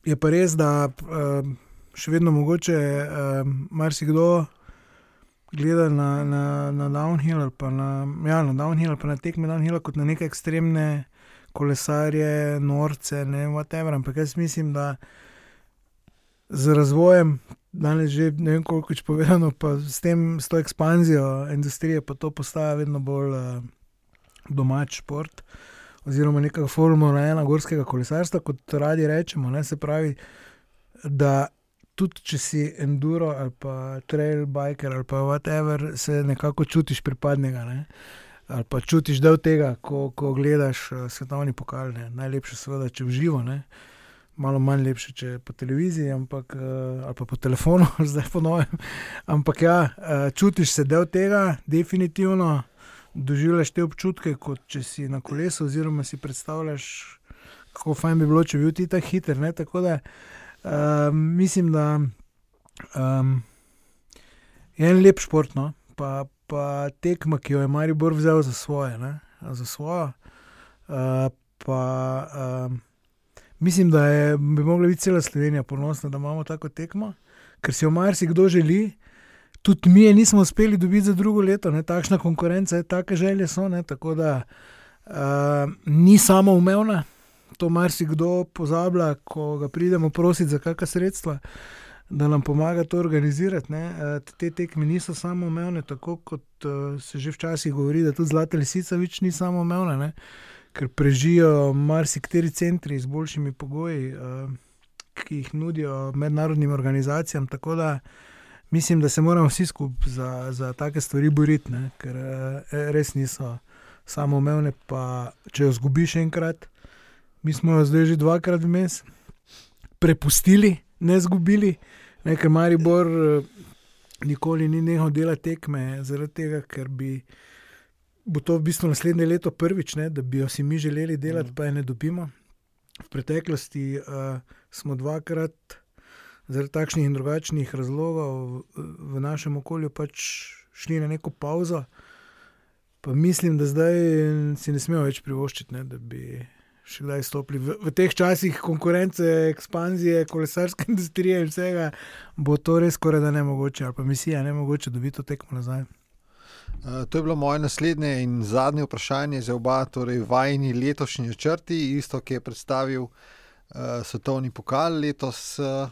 je pa res, da um, še vedno mogoče um, marsikdo. Gleda na, na, na downhill, pa na, ja, na downhill, pa na tekme downhill, kot na neke ekstremne kolesarje, norce, ne vem. Ampak jaz mislim, da z razvojem, danes že ne vem, koliko je povedano, pa s tem, s to ekspanzijo industrije, pa to postaja vedno bolj uh, domač šport. Oziroma, neka formula ena gorskega kolesarstva, kot radi rečemo. Ne, se pravi, da tudi če si enduro ali pa trail biker ali pa whatever, se nekako čutiš pripadnega. Ne. Ali pa čutiš del tega, ko, ko gledaš uh, svetovni pokal. Ne. Najlepše, seveda, če uživo. Ne malo manj lepše, če po televiziji, ampak, uh, ali pa po telefonu, zdaj po novem. Ampak ja, uh, čutiš se del tega, definitivno doživljaš te občutke, kot če si na kolesu, oziroma si predstavljaš, kako fajn bi bilo, če bi bil ti tako hiter. Ne? Tako da uh, mislim, da um, je en lep šport, no? pa, pa tekma, ki jo je Maribor vzel za svoje. Za svojo, uh, pa, uh, Mislim, da je, bi mogla biti cela Slovenija ponosna, da imamo tako tekmo, ker si jo marsikdo želi. Tudi mi je nismo uspeli dobiti za drugo leto, ne? takšna konkurenca je, take želje so. Ne? Tako da uh, ni samo umevna, to marsikdo pozablja, ko ga pridemo prositi za kakšna sredstva, da nam pomaga to organizirati. Uh, te tekme niso samo umevne, tako kot uh, se že včasih govori, da tudi Zlata lisica več ni samo umevna ker prežijo marsikateri centri z boljšimi pogoji, uh, ki jih nudijo mednarodnim organizacijam. Tako da mislim, da se moramo vsi skupaj za, za take stvari boriti, ne? ker uh, res niso samo umevne. Pa če jo zgubiš enkrat, mi smo jo zdaj že dvakrat vmes prepustili, ne zgubili, nekaj Maribor. Uh, Nikoli ni nehal delati tekme, zaradi tega, ker bi bo to v bistvu naslednje leto prvič, ne, da bi jo si mi želeli delati, mm. pa je ne dobimo. V preteklosti uh, smo dvakrat, zaradi takšnih in drugačnih razlogov, v, v našem okolju pač šli na neko pauzo. Pa mislim, da zdaj si ne smemo več privoščiti, ne, da bi še kdaj stopili. V, v teh časih konkurence, ekspanzije, kolesarske industrije in vsega, bo to res skoraj da ne mogoče, ali pa misija ne mogoče dobiti to tekmo nazaj. Eh, to je bilo moje naslednje in zadnje vprašanje za oba, torej vajni letošnji črti, isto, ki je predstavil uh, svetovni pokal letos uh,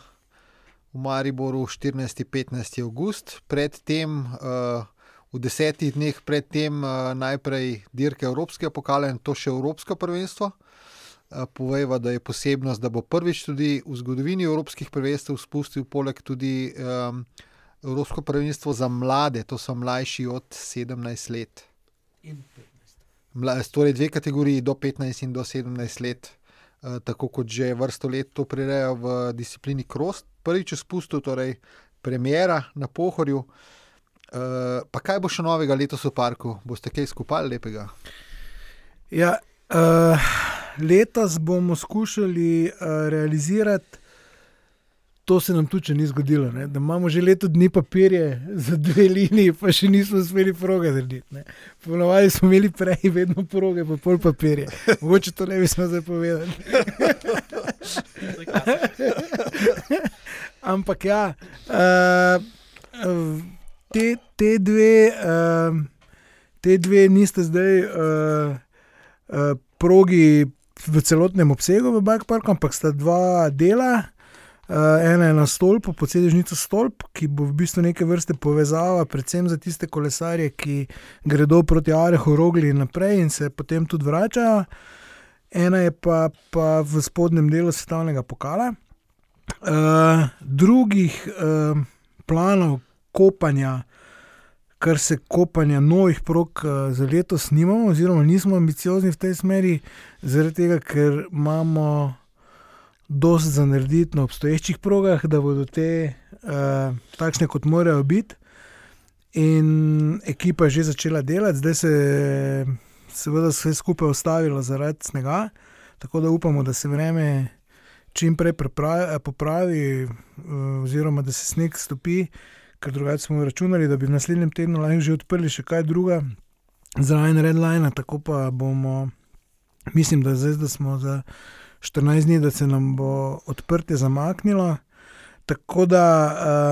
v Mariboru 14-15. august. Predtem, uh, v desetih dneh predtem, uh, najprej dirke Evropskega pokala in to še Evropsko prvenstvo. Povejva, da je posebnost, da bo prvič tudi v zgodovini evropskih prvenstv spustil poleg tudi um, Evropsko prvenstvo za mlade, to so mlajši od 17 let. Torej, dve kategoriji, do 15 in do 17 let, uh, tako kot že vrsto let to prirejajo v disciplini Krost. Prvič spustil, torej premjera na Pohorju. Uh, pa kaj bo še novega letos v parku? Boste kaj skupaj lepega? Ja, uh, letos bomo skušali uh, realizirati. To se nam tudi ni zgodilo, ne? da imamo že leto dni papirje za dve liniji, pa še nismo uspeli proge narediti. Ponovadi smo imeli prej vedno proge, pa pol papirje. Mogoče to ne bi smel zdaj povedati. Ampak ja, uh, te, te, dve, uh, te dve niste zdaj uh, uh, progi v celotnem obsegu v Bajkparku, ampak sta dva dela. Uh, ena je na stolpu, podsedežnica stolp, ki bo v bistvu neke vrste povezava, predvsem za tiste kolesarje, ki gredo proti Arehu, Rogli in naprej in se potem tudi vračajo. Ena je pa, pa v spodnjem delu svetovnega pokala. Uh, drugih uh, planov kopanja, kar se kopanja novih prog uh, za letos, nimamo, oziroma nismo ambiciozni v tej smeri, zaradi tega, ker imamo dosti za narediti na obstoječih progah, da bodo te uh, takšne, kot morajo biti. In ekipa je že začela delati, zdaj se je seveda vse skupaj ustavilo zaradi snega, tako da upamo, da se vreme čim prej popravi, oziroma da se sneg stopi, ker drugače smo računali, da bi v naslednjem tednu lahko že odprli še kaj druga, zraven Redline, tako pa bomo, mislim, da zdaj da smo za. 14 dni, da se nam bo odprtje zamaknilo. Tako da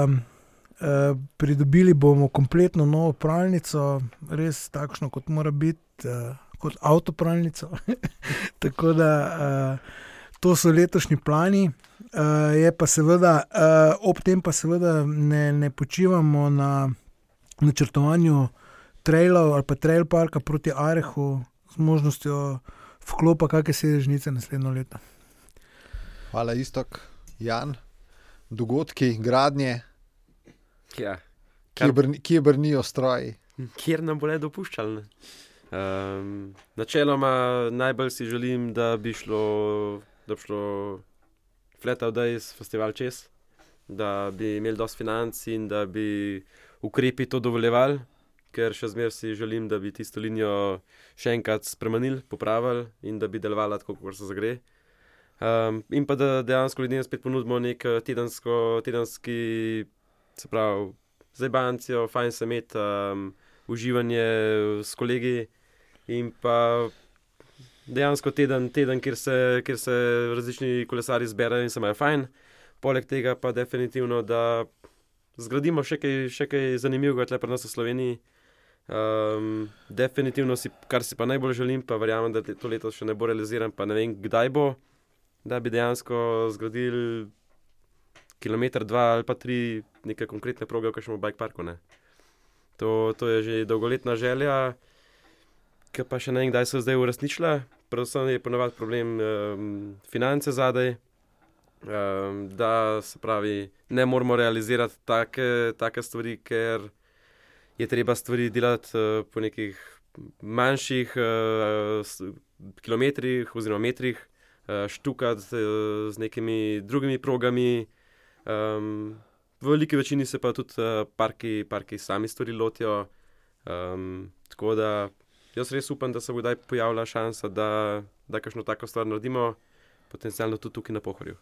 uh, uh, pridobili bomo kompletno novo pralnico, res takšno, kot mora biti, uh, kot avtopralnico. Tako da uh, to so letošnji plani. Uh, je pa seveda, uh, ob tem pa seveda ne, ne počivamo na načrtovanju trailov ali pa trail parka proti Arehu z možnostjo vklopa kakšne sedežnice naslednjo leto. Hvala, Istok, Jan, dogodki, gradnje. Ja, kar... Kje brnijo stroji? Kjer nam bo le dopuščalo. Um, načeloma najbolj si želim, da bi šlo, da bi šlo Flat Out Days festival čez, da bi imeli dosti financ in da bi ukrepi to dovoljevali ker še zmeraj si želim, da bi tisto linijo še enkrat spremenili, popravili in da bi delovala tako, kot se zagre. Um, in pa da dejansko ljudem spet ponudimo nek eh, tedensko, tedenski, se pravi, zabancijo, fajn se imeti, um, uživanje s kolegi in pa dejansko teden, teden kjer, se, kjer se različni kolesari zberajo in se imajo fajn. Poleg tega pa definitivno, da zgradimo še kaj, še kaj zanimivega, tukaj pri nas v Sloveniji. Um, definitivno, si, kar si pa najbolj želim, pa verjamem, da to leto še ne bo realiziran, pa ne vem, kdaj bo, da bi dejansko zgradili kilometr, dva ali pa tri neke konkretne proge, kot še v Bike Parku. To, to je že dolgoletna želja, ki pa še ne vem, kdaj se je zdaj uresničila. Predvsem je ponovadi problem um, finance zadaj. Um, da se pravi, ne moramo realizirati take, take stvari, ker je treba stvari delati uh, po nekih manjših uh, kilometrih oziroma metrih, uh, štukati uh, z nekimi drugimi progami. Um, v veliki večini se pa tudi uh, parki, parki sami stvari lotijo. Um, tako da jaz res upam, da se bo kdaj pojavila šansa, da, da kakšno tako stvar naredimo, potencialno tudi tukaj na pohorju.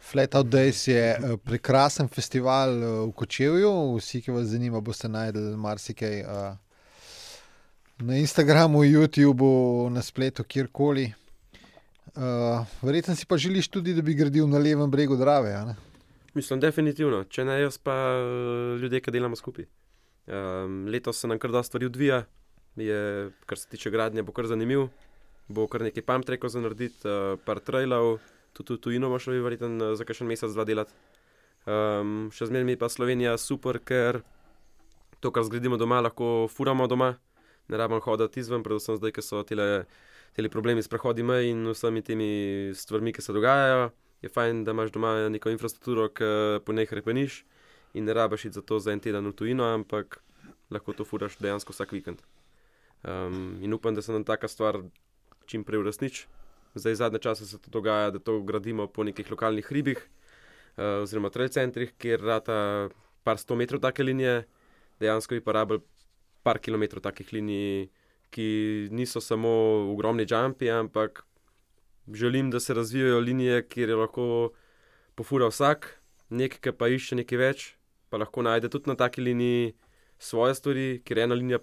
Flat Out Days je eh, prekrasen festival eh, v Kočevju. Vsi, ki vas zanima, boste najdel marsikaj uh, na Instagramu, YouTubu, na spletu, kjerkoli. Uh, verjetno si pa želiš tudi, da bi gradil na levem bregu Drave. Mislim, definitivno. Če ne jaz, pa ljudje, ki delamo skupaj. Um, letos se nam kar da stvari odvija, je, kar se tiče gradnje, bo kar zanimiv. Bo kar nekaj pamtreko za narediti, uh, par trailov tudi tu ino boš šel, verjetno za kakšen mesec, dva delati. Um, še zmeraj mi pa Slovenija super, ker to, kar zgradimo doma, lahko furamo doma, ne rabimo hoditi izven, predvsem zdaj, ker so ti problemi s prehodi meji in vsemi temi stvarmi, ki se dogajajo. Je fajn, da imaš doma neko infrastrukturo, ki po njej repeniš in ne rabiš iti za to za en teden v tujino, ampak lahko to furaš dejansko vsak vikend. Um, in upam, da se nam taka stvar čim prej uresniči. Zdaj, zadnje čase se to dogaja, da to gradimo po nekih lokalnih hribih, uh, oziroma trail centrih, kjer rata par sto metrov take linije. dejansko bi porabili par kilometrov takih linij, ki niso samo ogromni jumpi, ampak želim, da se razvijajo linije, kjer je lahko pofura vsak, nekaj pa išče nekaj več, pa lahko najde tudi na taki liniji svoje stvari, ker ena linija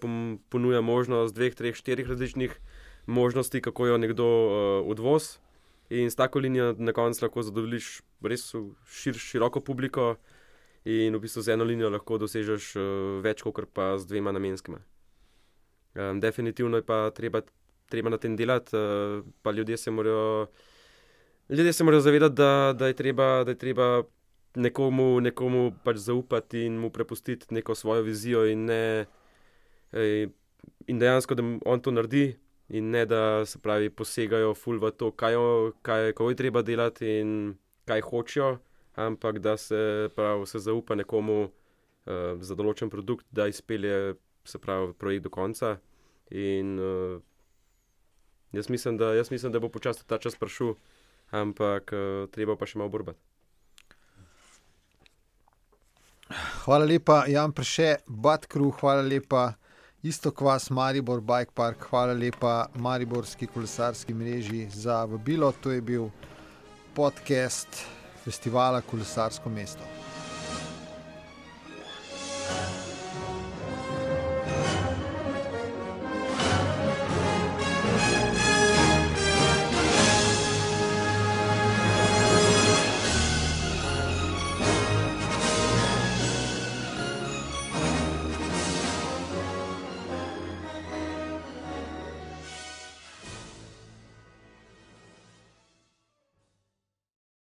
ponuja možnost dveh, treh, štirih različnih možnosti, kako jo nekdo uh, odvoz. In s tako linijo na koncu lahko zadovoljiš res šir, široko publiko, in v bistvu z eno linijo lahko dosežeš uh, več, kot pa z dvema namenskima. Um, definitivno je pa treba, treba na tem delati, uh, pa ljudje se morajo, ljudje se morajo zavedati, da, da, je treba, da je treba nekomu, nekomu pač zaupati in mu prepustiti neko svojo vizijo, in, ne, in dejansko, da on to naredi, in ne da se pravi, posegajo ful v to, kaj, kaj, kaj je treba delati in kaj hočejo, ampak da se, pravi, se zaupa nekomu uh, za določen produkt, da izpelje se pravi, projekt do konca. In uh, jaz, mislim, da, jaz mislim, da bo počasi ta čas prišel, ampak uh, treba pa še malo borbati. Hvala lepa, Jan Preše, Batkru, hvala lepa, isto kvas, Maribor Bike Park, hvala lepa Mariborski kolesarski mreži za vabilo. To je bil podcast festivala Kolesarsko mesto.